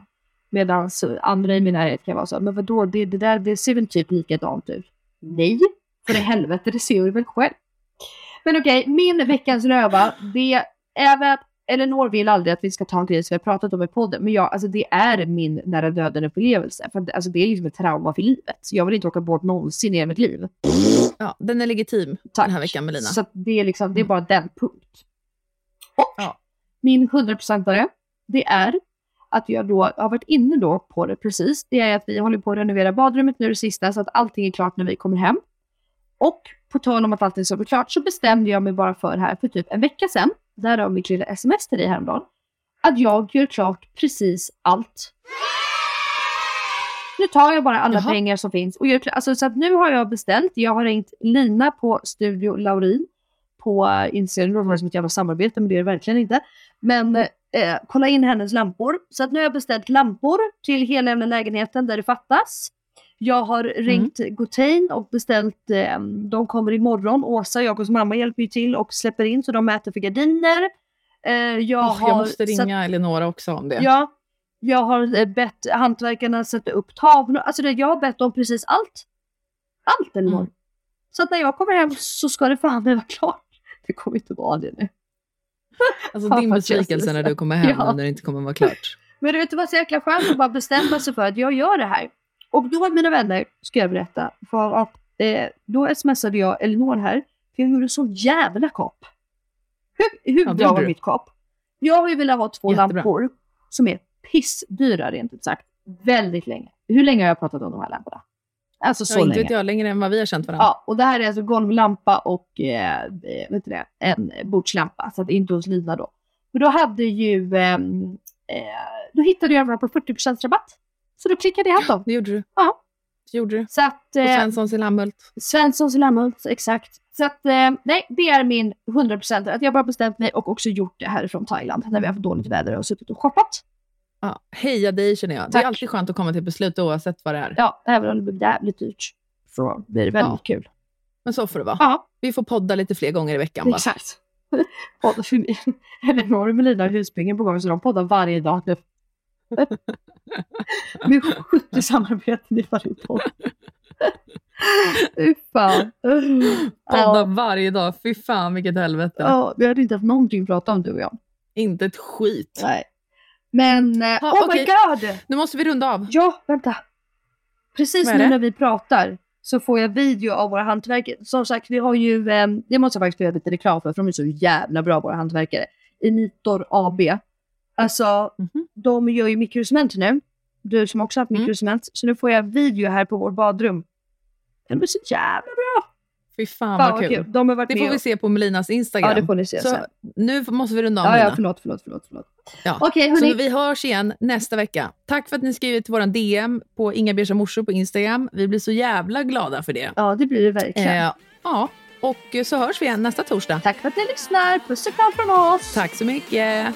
[SPEAKER 5] Medan andra i min närhet kan vara så, men vadå, det, det där det ser väl typ likadant ut? Nej, för i helvete, det ser du väl själv. Men okej, min veckans röva, det är väl... Elinor vill aldrig att vi ska ta en grej som vi har pratat om i podden, men jag, alltså det är min nära döden-upplevelse. För att, alltså det är liksom ett trauma för livet. Jag vill inte åka bort någonsin i mitt liv.
[SPEAKER 4] Ja, den är legitim
[SPEAKER 5] Tack.
[SPEAKER 4] den här veckan Melina.
[SPEAKER 5] Så det är liksom, det är bara den punkt. Och
[SPEAKER 4] Ja.
[SPEAKER 5] min 100-procentare, det är att jag då har varit inne då på det precis. Det är att vi håller på att renovera badrummet nu det sista så att allting är klart när vi kommer hem. Och på tal om att allting ska bli klart så bestämde jag mig bara för här för typ en vecka sedan, därav mitt lilla sms till dig häromdagen, att jag gör klart precis allt. Nu tar jag bara alla
[SPEAKER 4] Jaha.
[SPEAKER 5] pengar som finns och gör. Alltså, så att nu har jag beställt, jag har ringt Lina på Studio Laurin på eh, Instagram, det låter som ett jävla samarbete men det är det verkligen inte. Men eh, kolla in hennes lampor. Så att nu har jag beställt lampor till hela lägenheten där det fattas. Jag har ringt Gotain och beställt, eh, de kommer imorgon. Åsa, Jakobs mamma, hjälper ju till och släpper in så de mäter för gardiner. Eh, jag,
[SPEAKER 4] Åh,
[SPEAKER 5] har
[SPEAKER 4] jag måste
[SPEAKER 5] satt-
[SPEAKER 4] ringa Eleonora också om det.
[SPEAKER 5] Ja, jag har eh, bett hantverkarna sätta upp tavlor. Alltså det, jag har bett om precis allt. Allt Elinor.
[SPEAKER 4] Mm.
[SPEAKER 5] Så att när jag kommer hem så ska det fan vara klart. Det kommer inte vara det nu.
[SPEAKER 4] Alltså din besvikelse när du kommer hem
[SPEAKER 5] Ja.
[SPEAKER 4] när det inte kommer vara klart.
[SPEAKER 5] Men du vet, det var så jäkla skönt att bara bestämma sig för att jag gör det här. Och då, mina vänner, ska jag berätta. För att eh, då smsade jag Elinor här. För jag gjorde så jävla kap. Hur, hur
[SPEAKER 4] Ja,
[SPEAKER 5] bra var mitt kap? Jag har ju velat ha två
[SPEAKER 4] Jättebra.
[SPEAKER 5] lampor som är pissdyra rent ut sagt. Väldigt länge. Hur länge har jag pratat om de här lamporna? Alltså så
[SPEAKER 4] Ja, inte
[SPEAKER 5] länge.
[SPEAKER 4] vet jag längre än vad vi har känt varandra.
[SPEAKER 5] Ja, och det här är alltså golvlampa och eh, eh, vet du det, en bordslampa. Så att inte hos Lina då. Men då hade ju, ehm, eh, då hittade jag här på 40% rabatt. Så då klickade jag hem dem.
[SPEAKER 4] Det gjorde du.
[SPEAKER 5] Ja.
[SPEAKER 4] Det gjorde du.
[SPEAKER 5] Så att, eh,
[SPEAKER 4] Svenssons i Lammhult.
[SPEAKER 5] Svenssons i Lammhult, exakt. Så att, eh, nej, det är min 100% att jag bara bestämt mig och också gjort det härifrån Thailand när vi har haft dåligt väder och suttit och shoppat.
[SPEAKER 4] Ja, heja dig känner jag. Det
[SPEAKER 5] Tack.
[SPEAKER 4] är alltid skönt att komma till beslut oavsett vad det är.
[SPEAKER 5] Ja, även om det blir jävligt dyrt. Så blir det väldigt kul.
[SPEAKER 4] Men så får det vara.
[SPEAKER 5] Ja.
[SPEAKER 4] Vi får podda lite fler gånger i veckan bara.
[SPEAKER 5] Exakt. Poddar för mig. Elinor och Melina har husbyggen på gång så de poddar varje dag nu. Med 70 samarbeten i varje podd. Fy fan.
[SPEAKER 4] Podda
[SPEAKER 5] Ja,
[SPEAKER 4] varje dag. Fy fan vilket helvete.
[SPEAKER 5] ja, vi hade inte haft någonting att prata om du och jag.
[SPEAKER 4] Inte ett skit.
[SPEAKER 5] Nej. Men, eh,
[SPEAKER 4] Ja,
[SPEAKER 5] oh
[SPEAKER 4] okej.
[SPEAKER 5] my god!
[SPEAKER 4] Nu måste vi runda av.
[SPEAKER 5] Ja, vänta. Precis nu
[SPEAKER 4] det?
[SPEAKER 5] när vi pratar så får jag video av våra hantverkare. Som sagt, vi har ju, eh, det måste jag faktiskt göra lite reklam för, för de är så jävla bra våra hantverkare. Enitor AB. Alltså,
[SPEAKER 4] Mhm.
[SPEAKER 5] de gör ju mikrocement nu. Du som också har haft
[SPEAKER 4] Mm.
[SPEAKER 5] mikrocement. Så nu får jag video här på vårt badrum. Den är så jävla bra!
[SPEAKER 4] Fy fan,
[SPEAKER 5] Fan
[SPEAKER 4] vad kul.
[SPEAKER 5] De har varit
[SPEAKER 4] Det
[SPEAKER 5] med
[SPEAKER 4] får vi
[SPEAKER 5] och-
[SPEAKER 4] se på Melinas Instagram.
[SPEAKER 5] Ja, det får ni se
[SPEAKER 4] så
[SPEAKER 5] sen.
[SPEAKER 4] nu måste vi runda av
[SPEAKER 5] Ja, ja,
[SPEAKER 4] Melina.
[SPEAKER 5] förlåt, förlåt, förlåt. förlåt.
[SPEAKER 4] Ja. Så
[SPEAKER 5] hörni.
[SPEAKER 4] vi hörs igen nästa vecka. Tack för att ni skriver till våran DM på Inga morsor på Instagram. Vi blir så jävla glada för det.
[SPEAKER 5] Ja, det blir det verkligen.
[SPEAKER 4] Eh, ja, och så hörs vi igen nästa torsdag.
[SPEAKER 5] Tack för att ni lyssnar. Puss och kram från oss.
[SPEAKER 4] Tack så mycket.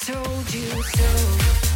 [SPEAKER 9] Told you so.